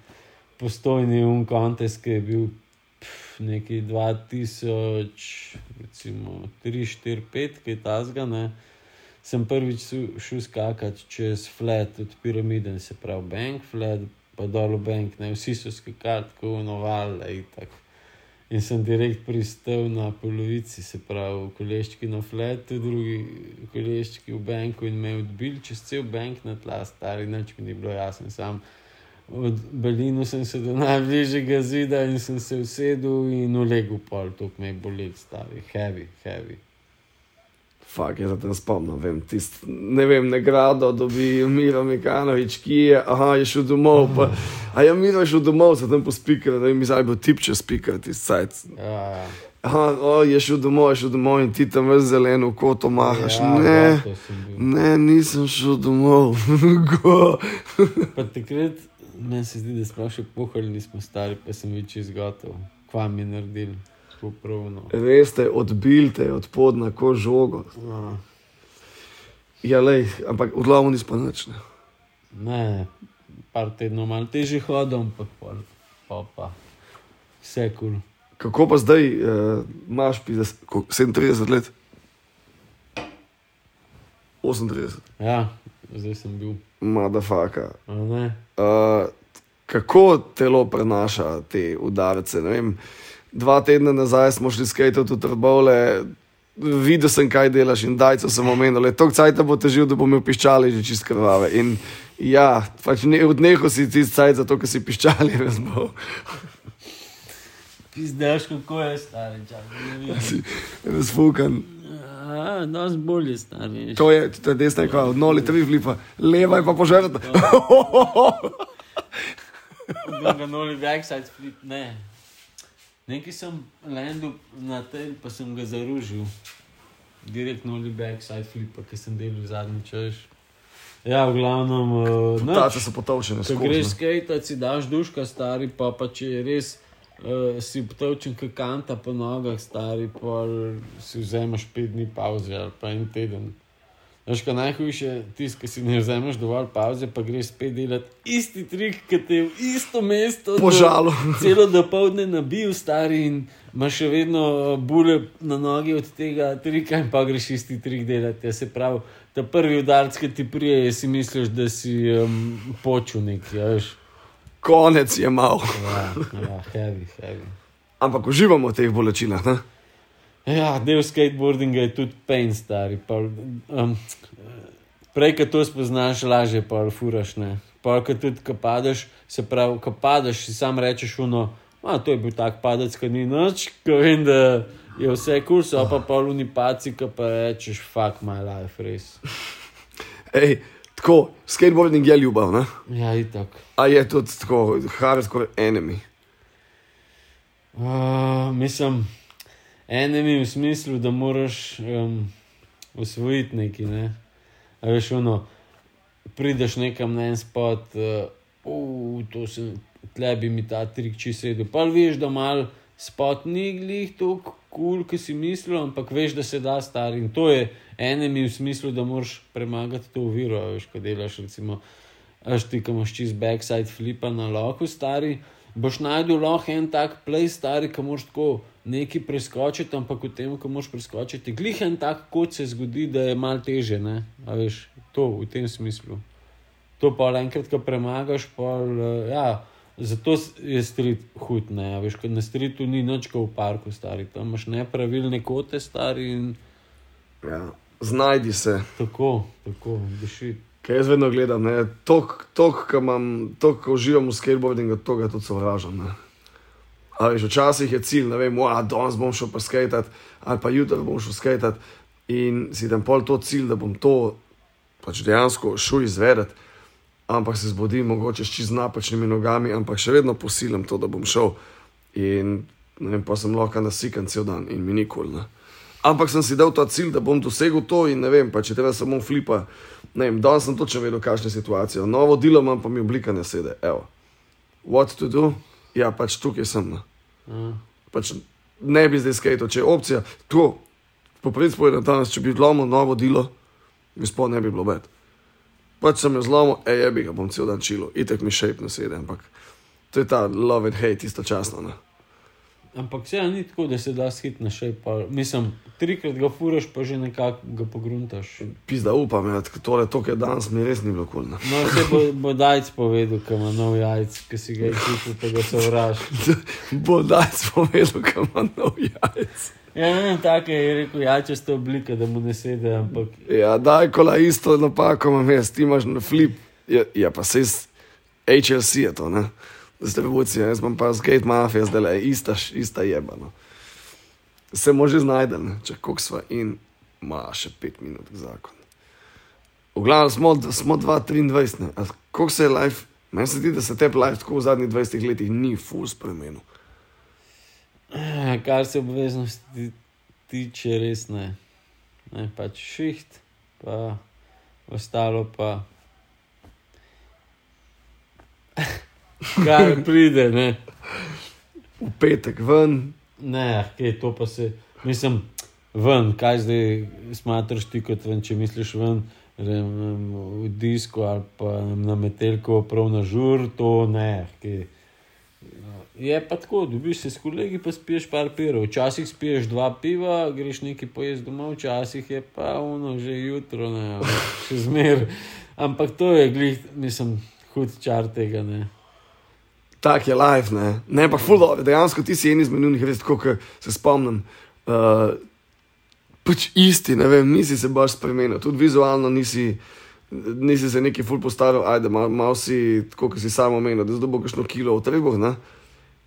Postojni un kontes, ki je bil nekaj 2000, recimo 3, 4, 5, kaj tasga. Ne. Sem prvič šel skakati čez flat od piramide, se pravi bank flat, pa dol v bank, ne vsi so skakali tako novale in tako. In sem direkt pristal na polovici, se pravi, koleščki na flatu, drugi koleščki v banku in me odbil čez cel bank na tla, stari, nič mi ni bilo jasno. Sam od Belinu sem se do najbližjega zida in sem se usedel in ulegel pol, to me je bolel, stari, heavy, heavy. Fak, jaz se tam spomnim, vem, tist, ne vem, nagrado dobi Miro Mikanovič, ki je, aha, je šel domov, pa, a ja, Miro je šel domov, se tam po spikere, da mi zdaj bo tip čez spikere, tisti sajt. Ja, Aha, o, je šel domov, je šel domov in ti tam v zeleno koto mahaš. ja, ne, to sem bil. ne, nisem šel domov. [LAUGHS] Go. Pa takrat meni se zdi, da smo še pohali, nismo stari, pa sem več izgotov. Kva mi je naredil, tako pravno. Res te odbil te od podna ko žogo. Ja. Ja, lej, ampak v glavu nismo nič. Ne. Ne, par tednov malo težje hodil, ampak pol, pa pa. Vse kul. Cool. Kako pa zdaj uh, imaš, ko- 37 let? 38, Ja, zdaj sem bil. madafaka. Uh, kako telo prenaša te udarce? Ne Vem, dva tedna nazaj smo šli skajati v Trbole, videl sem, kaj delaš in dajco sem omenil, to cajt bo težil, da bo imel piščali že čist krvave. In ja, pač ne, odnehal si ti cajt zato, ker si piščali [LAUGHS] razbol. Pizdaš, kako je stari, čakaj. Zfukan. Ja, nas bolje stari. To je, to je desna, kot od noli, tri vlipa, leva je pa požrta. Druga [LAUGHS] noli backside flip, ne. Nekaj sem landil na tem, pa sem ga zaružil. Direkt noli backside flip, ki sem delal zadnji čas. Ja, v glavnem, uh, Tace so potovčene. Če greš skate, si daš duška, stari pa, pa če je res uh, si potovčen, kot kanta po nogah, stari pa si vzameš pet dni pauze ali pa en teden. Veš, kaj najhujše je tisto, ki si ne vzameš dovolj pauze, pa greš spet delati isti trik, ki te je v isto mesto. Požalo. [LAUGHS] Celo dopoledne nabil, stari in imaš še vedno bule na nogi od tega trika, in pa greš isti trik delati. Ja, se pravi, ta prvi udarc, ki ti prije, si misliš, da si um, počul nekaj. Ja, veš. Konec je mal. ja, ja, heavy, heavy. Ampak uživamo v teh bolečinah. Ne? Ja, del skateboardinga je tudi pain, stari. Pa, um, prej, ko to spoznaš, lažje pa furaš. Ne. Pa, ko tudi ko padeš, se pravi, ko padeš, si sam rečeš, uno, a to je bil tak padec, ki ni noč, ko vem, da je vse kurs, a pa poluni paci, ko pa rečeš, fuck my life, res. Ej, tako, skateboarding je ljubav, ne? Ja, itak. A je tudi tako, hardcore enemy. Uh, mislim, enemi v smislu, da moraš um, usvojiti nekaj. Ne? A Veš, ono, prideš nekam na en spot, uh, to se tle bi mi ta trik čisto sedel. Pa veš, da mal spot ni glih tako kul, cool, ki si mislil, ampak veš, da se da star. In to je enemi v smislu, da moraš premagati to oviro. a Veš, ko delaš, recimo, až ti, ki imaš čist backside flipa na loku, stari. Boš najdel lahko en tak play, stari, ki moš tako neki preskočiti, ampak v tem, ko moš preskočiti, glih en tak kot se zgodi, da je mal teže, veš, to v tem smislu. To pa enkrat, ko premagaš, pa ja, zato je street hud, ne, a veš, ker na streetu ni nič kot v parku, stari, tam imaš nepravilne kote, stari in Ja. Znajdi se. tako, tako, duši. Kaj jaz vedno gledam, to, ko uživam v skateboardingu, to ga tudi sovražam. ne. A veš, včasih je cilj, ne vem, da danes bom šel pa skajtat, ali pa jutri bom šel skajtat, in si tam pol to cilj, da bom to pač dejansko šel izvedeti, ampak se zbudim mogoče čist napačnimi nogami, ampak še vedno posilim to, da bom šel. In ne vem, pa sem lahko nasikan cel dan in mi nikoli. Ne. Ampak sem si dal ta cilj, da bom dosegel to in ne vem, pa če tebe samo flipa. Ne vem, danes sem točno vedel, kakšna je situacija. Novo delo imam, pa mi oblika ne sede. Evo. What to do? Ja, pač tukaj sem. Ne, A, pač ne bi zdaj skajal, če je opcija. To, popredi povedano danes, če bi zlomil novo delo, mi sploh ne bi bilo bed. Pač sem jo zlomil, ej, je bi ga bom cel dan čilo, itek mi šejp ne sede, ampak to je ta love and hate istočasno. Ne. Ampak se ni tako, da se da skit na še, pa mislim, trikrat ga furaš, pa že nekako ga pogruntaš. Pizda upam, ja, tole to, kar je danes mi res ni bilo kul. Cool, No, se bo, bo dajc povedal, ki ima nov jajc, ki si ga je kupil, pa ga sovraž. [LAUGHS] Bo daj spovedal, kam ima nov jajc. Ja, ne tako je rekel, jajčasta oblika, da mu ne sede, ampak Ja, daj, kola isto napako imam jaz, ti imaš na flip. Ja, ja pa se iz HLC je to, ne? Distribucija, jaz imam pa skate mafija, zdaj le ista, ista jeba. No. Se može znajde, ne? če koliko sva in ima še pet minut zakon. V glavnem smo, smo 2-23, ne? A koliko se je life, meni se zdi, da se te life tako v zadnjih 20 letih ni full spremenil. Eh, kar se obveznosti tiče, res ne. ne pač šiht, pa ostalo pa. Kar pride, ne. V petek ven, Ne, kaj to pa se, mislim, ven, kaj zdaj smatraš ti kot ven, če misliš ven, vem, v disko ali pa na metelko, prav na žur, to ne. Kaj. Je pa tako, dobiš se s kolegi, pa spiješ par pirov. Včasih spiješ dva piva, greš nekaj pojesti domov, včasih je pa uno že jutro, ne, [LAUGHS] še zmer. Ampak to je glih, mislim, hud čar tega, ne. tak je life, ne, ne pa full dobro, dejansko ti si en izmed njih, res tako, kot se spomnim. Uh, pač isti, ne vem, nisi se baš spremenil, tudi vizualno nisi, nisi se neki full postavil, ajde, malo mal si, tako kot si samo omenil, da zdaj bo kakšno kilo v trebuh, ne.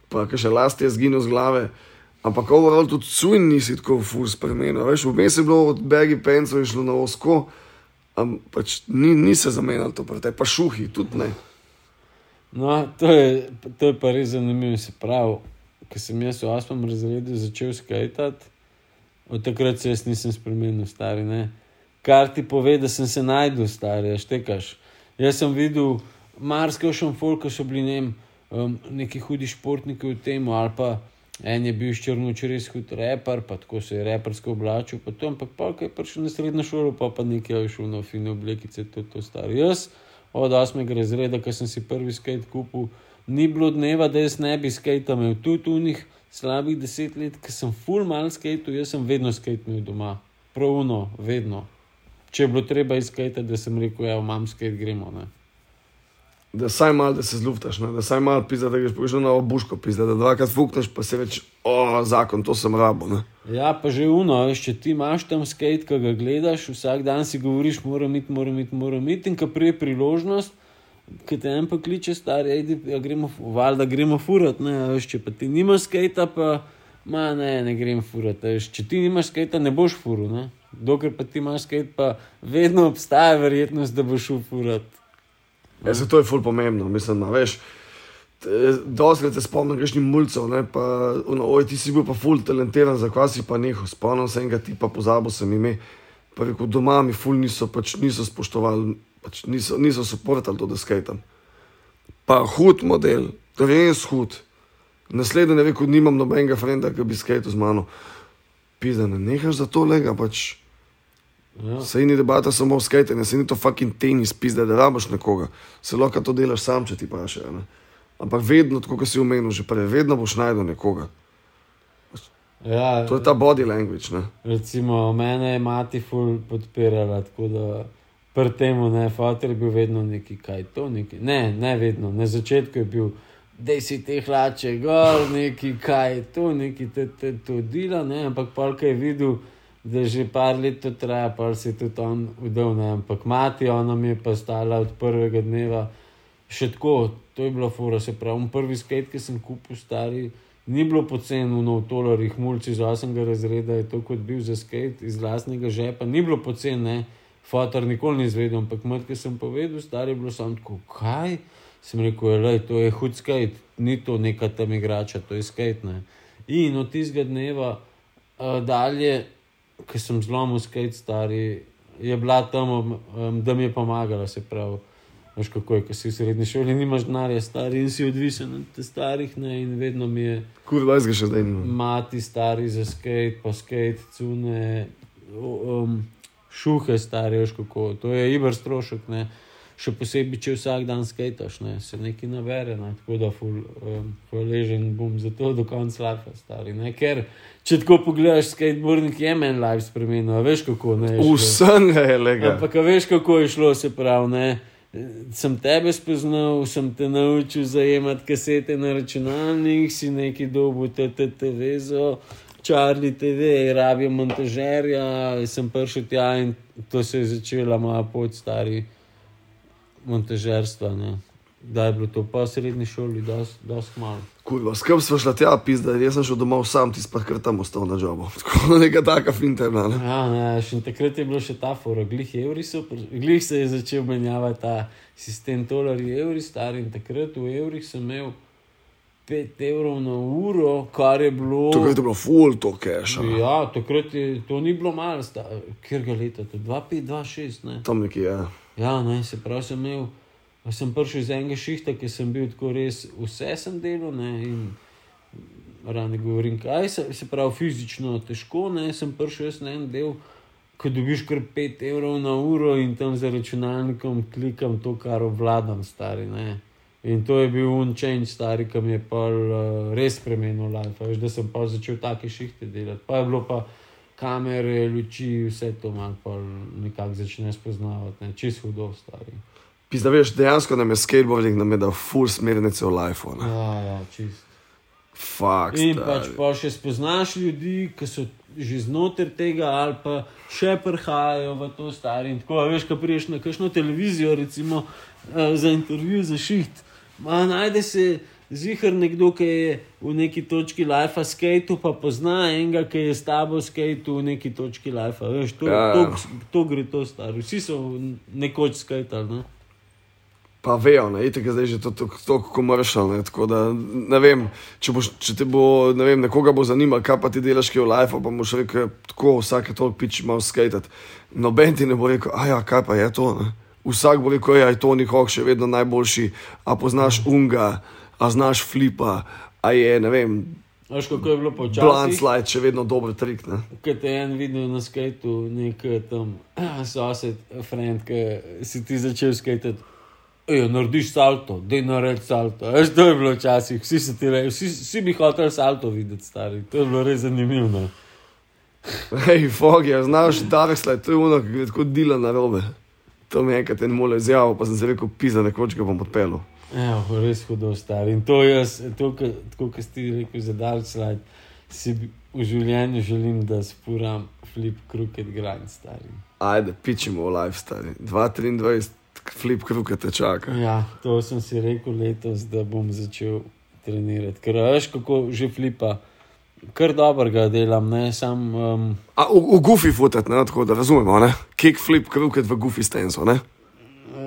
Pa še last je zginil z glave. Ampak overall tudi cujn nisi tako ful spremenil. Veš, vmes je bilo od begi pencov in šlo na osko, ampak pač ni, ni se zamenjalo to, te pa šuhi, tudi ne. No, to je, to je pa res zanimivo. Se pravi, ko sem jaz v osmem razredu začel skajtati, od takrat se jaz nisem spremenil, stari. Ne? Kar ti pove, da sem se najdel, stari, štekaš. Jaz sem videl marsikaj šumfol, ki so bili ne vem, um, neki hudi športniki v tem, ali pa en je bil ščrnuč res hud reper, pa tako se je repersko oblačil, pa to, ampak pa kaj prišel na srednjo šolo, pa pa nekaj je šel na fine oblekice, to je to stari. Jaz od 8. razreda, ko sem si prvi skate kupil, ni bilo dneva, da jaz ne bi skate imel. Tudi v njih slabih deset let, ki sem full mal skate, jaz sem vedno skate imel doma, pravno, vedno. Če je bilo treba iskati, da sem rekel, ja, imam skate, gremo. Ne. Da saj malo, da se zluftaš, ne? da saj malo pizda, da greš pošlo na obuško pizda, da dvakrat fukneš, pa se več, o, zakon, to sem rabo. Ne? Ja, pa že uno, če ti imaš tam skate, ki ga gledaš, vsak dan si govoriš, moram iti, moram iti, moram iti, in ko prije priložnost, ki te en pa kliče, stari, ajdi, ja, gremo, valjda gremo furat, ne, veš, če pa ti nimaš skate, pa, ma ne, ne grem furat, veš, če ti nimaš skate, ne boš furu, ne. Dokler pa ti imaš skate, pa vedno obstaja verjetnost, da boš šel furat. Ja, se to je ful pomembno, mislim, da veš. Doskrat se spomnim, greš ne, pa, ono, oj, ti si bil pa ful talentiran, zakaj si pa nehal, spomnim se enega tipa, pozabil sem ime. Pa rekel, doma mi ful niso, pač niso spoštovali, pač niso, niso suportali to, da skajtam. Pa hud model, res hud. Naslednji je rekel, nimam nobenega frenda, ki bi skajtal z mano. Pizda, ne nehaš za to lega, pač. Ja. Sej ni debata samo o skajtanju, sej ni to fucking tenis, pizda, da rabaš nekoga. Se lahko to delaš sam, če ti paše. Ne? Ampak vedno, tako kot si omenil, že prej, vedno boš najdel nekoga. Ja, To je ta body language. Ne? Recimo, mene je mati ful podpirala, tako da pri tem, ne, fotor je bil vedno neki, kaj to, neki. Ne, ne vedno, na začetku je bil, da si te hlače gor, neki, kaj je to, neki te, te to dela, ne, ampak polk je videl, da že par let to traja, pa se je tudi on udel, ne, ampak mati, ona mi je pa stala od prvega dneva, še tako, to je bila fura, se pravi, prvi skate, ki sem kupil stari. Ni bilo poceni v tolarjih, mulci iz 8. razreda je to kot bil za skate iz vlastnega žepa, ni bilo poceni, ne, fotor nikoli ni izvedel, ampak mat, ki sem povedal, star je bilo samo tako, kaj? Sem rekel, le, to je hud skate, ni to neka tam igrača, to je skate. Ne. In od tistega dneva uh, dalje, ko sem zlomil skate, stari, je bila tam, um, da mi je pomagala, se pravi. Veš kako je, ko si v srednji šoli, nimaš denarja, stari in si odvisen od teh starih, ne, in vedno mi je Kurva, jaz ga še zdaj nimam. mati stari za skate, pa skate, cune, um, šuhe stari, veš kako, to je ibr strošek, ne. Še posebej, če vsak dan skataš, ne, se nekaj nabere, ne, tako da ful, um, hvaležen bom za to do konca lajfa, stari, ne, ker če tako pogledaš, skateboarding je meni life spremenil, veš kako, ne. Vsem je lega. Ampak veš, kako je šlo, se pravi. Ne? Sem tebe spoznal, sem te naučil zajemati kasete na računalnik, si neki dobu TTV, Charlie TV, rabijo montažerja, sem prišel tja in to se je začela moja pot stari montažerstva. Ne? Da je bilo to po srednji šoli, dosti malo. Kurva, skrb smo šla tja, pizda, jaz sem šel domov sam, ti pa kar tam ostal na jobu. [LAUGHS] Tako neka taka finterna. Ne? Ja, ne, še takrat je bilo še ta fora, glih evri so, pr- glih se je začel menjavati ta sistem dolarji, evri, stari in takrat v evrih sem imel 5 evrov na uro, kar je bilo. Takrat je bilo full to cash. a. Ja, takrat je, to ni bilo malo, ker ga leta, to 2-5-2-6, ne. Tam nekje je. Ja, ne, se pravi, sem imel, sem prišel iz enega šihta, ki sem bil tako res, vse sem delal, ne, in rane govorim, kaj se, se pravi, fizično težko, ne, sem prišel jaz na en del, ko dobiš kar 5 evrov na uro in tam za računalnikom klikam to, kar obvladam, stari, ne. In to je bil unčenj, stari, ki mi je pa uh, res spremenil life, veš, da sem pa začel take šihte delati. Pa je bilo pa kamere, luči, vse to malo pa nekako začne spoznavati, ne, čist hudo, stari. Pizda, veš, dejansko nam je skateboarding nam je dal full smernice v life. Ne? Ja, ja, čist. Fakt. In pač pa še spoznaš ljudi, ki so že znotraj tega, ali pa še prihajajo v to stari. In tako, veš, ko priješ na kakšno televizijo, recimo eh, za intervju za šiht. Ma, najde se zihar nekdo, ki je v neki točki life skate, pa pozna enega, ki je s tabo skate v neki točki life. Veš, to, Ja, ja. to, to gre to staro. Vsi so nekoč skatali. Ne? Pa vejo, ne, itek zdaj že to tako komercial, ne, tako da ne vem, če, boš, če te bo, ne vem, nekoga bo zanimalo, kaj pa ti delaš, ki je v life, pa boš rekel, tako vsake toliko pič malo skatati. Noben ti ne bo rekel, a ja, kaj pa je to, ne. Vsak bo rekel, ja, je to Hawk še vedno najboljši, a poznaš unga, a znaš flipa, a je, ne vem, Veš, kako je bilo počasi. slide še vedno dober trik, ne. Kaj te je en videl na skateu, nek eh, tam [CLEARS THROAT] sosed, friend, ki si ti začel skatati. Ej, narediš salto, da naredi salto. Veš, to je bilo včasih, vsi, so ti re- vsi, vsi bi hoteli salto videti, stari. To je bilo res zanimivo. no. Hej, fog je, znaš, dark slide, to je ono, ki gre tako dila na robe. To mi je enkrat en mole izjavil, pa sem se rekel, pisa, nekoč ga bom odpeljal. Evo, res hudo stari. In to jaz, to, tako kot si ti rekel za dark slide, si v življenju želim, da spuram flip crooked grind, stari. Ajde, pičimo v life, stari. 2-23, flip kruke te čaka. Ja, to sem si rekel letos, da bom začel trenirati. Ker veš, kako že flipa, kar dobro ga delam, ne sam. Um, A v, v goofy futet, ne, tako da razumemo, ne? Kick flip kruke v goofy stensu, ne?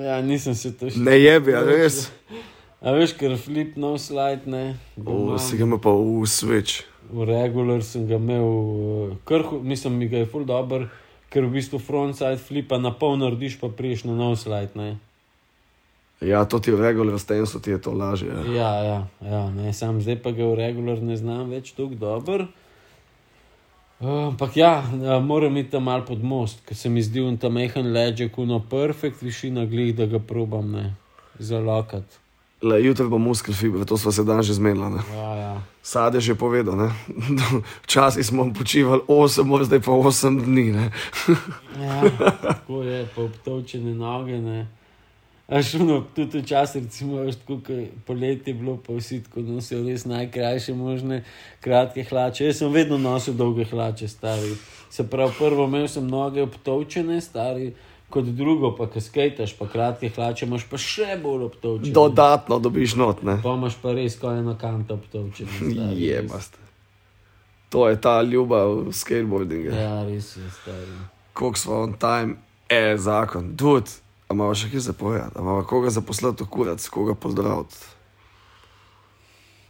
ja, nisem se to še. Ne jebi, a res? A veš, ker flip no slide, ne. O, si ga ima pa v switch. V regular sem ga imel, uh, kar, hu- mislim, mi ga je full dobro, ker v bistvu frontside flipa na pol narediš, pa priješ na no slide, ne. Ja, to ti je v regular stensu, ti je to lažje. Ja. Ja, ja, ja ne, sam zdaj pa ga v regular ne znam več tako dobro. Uh, Ampak ja, uh, moram iti tam mal pod most, ker se mi zdi on tam mehen ležek, uno perfekt višina glih, da ga probam ne zalokat. Le, jutri bo muskel fiber, to smo se dan že zmenili. ne. Ja, ja. Sade že povedal? [LAUGHS] Včasih smo počivali 8 ur, zdaj pa 8 dni, ja, [LAUGHS] tako je, pa obtovčene noge. Ne. A šuno, tudi včasih, recimo, tako, ko je poletje bilo, pa vsi tako nosijo res najkrajše možne kratke hlače. Jaz sem vedno nosil dolge hlače, stari. Se pravi, prvo imel sem noge obtovčene, stari, kot drugo pa, ko skajtaš, pa kratke hlače, imaš pa še bolj obtovčene. Dodatno dobiš not, ne? Pa imaš pa res kot eno kanto obtovčene. stari, res. Jebast. To je ta ljubav skateboardinga. Ja, res je, stari. Koliko smo on time, e, zakon, dud. A imamo še kaj zapovedati, a imamo koga zaposlati, kurac, koga pozdraviti.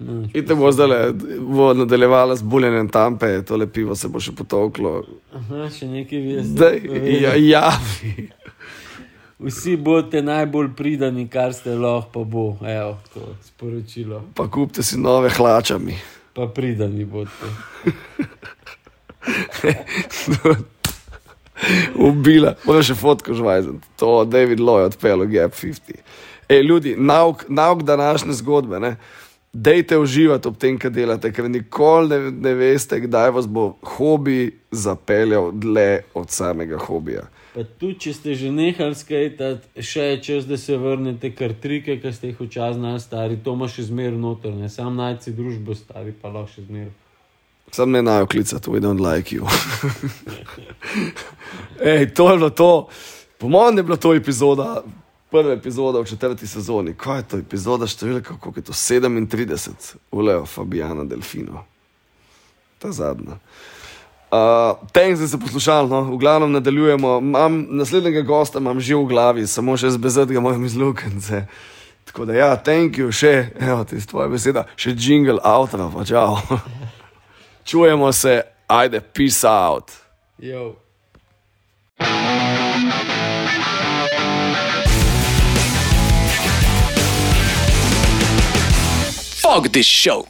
No, In te bo zdaj bo nadaljevala z buljenjem tampe, tole pivo se bo še potoklo. Aha, še nekaj vi Zdaj, ja, javi. Vsi boste najbolj pridani, kar ste lahko, pa bo, evo, to sporočilo. Pa kupite si nove hlačami. Pa pridani boste. [LAUGHS] [LAUGHS] Ubila, moraš še fotko žvajzen. To David Lloyd odpeljal, Gap 50. Ej, ljudi, nauk, nauk današnje zgodbe. Ne? Dejte uživati ob tem, kar delate, ker nikoli ne, ne veste, kdaj vas bo hobi zapeljal dlje od samega hobija. Pa tudi, če ste že nehali skajtati, še je čas, da se vrnete, kar trike, ki ste jih včasih znali stari, to imaš še zmeraj noter, ne sam najci družbo stari, pa lahko še zmeraj. Sam ne najo klicati, we don't like you. [LAUGHS] Ej, to je bilo to. Po mojem je bila to epizoda, prva epizoda v četrti sezoni. Kaj je to epizoda številka, koliko je to 37, Uleo Fabiana Delfino. Ta zadnja. Uh, Thanks, da ste poslušali, no? v glavnem nadaljujemo. Mam, naslednjega gosta imam že v glavi, samo še zbezati ga moram iz lukence. Tako da ja, thank you, še, evo ti tvoja beseda, še jingle avtora, pa čau. [LAUGHS] Čujemo se, ajde, peace out. Jo. Fuck this show.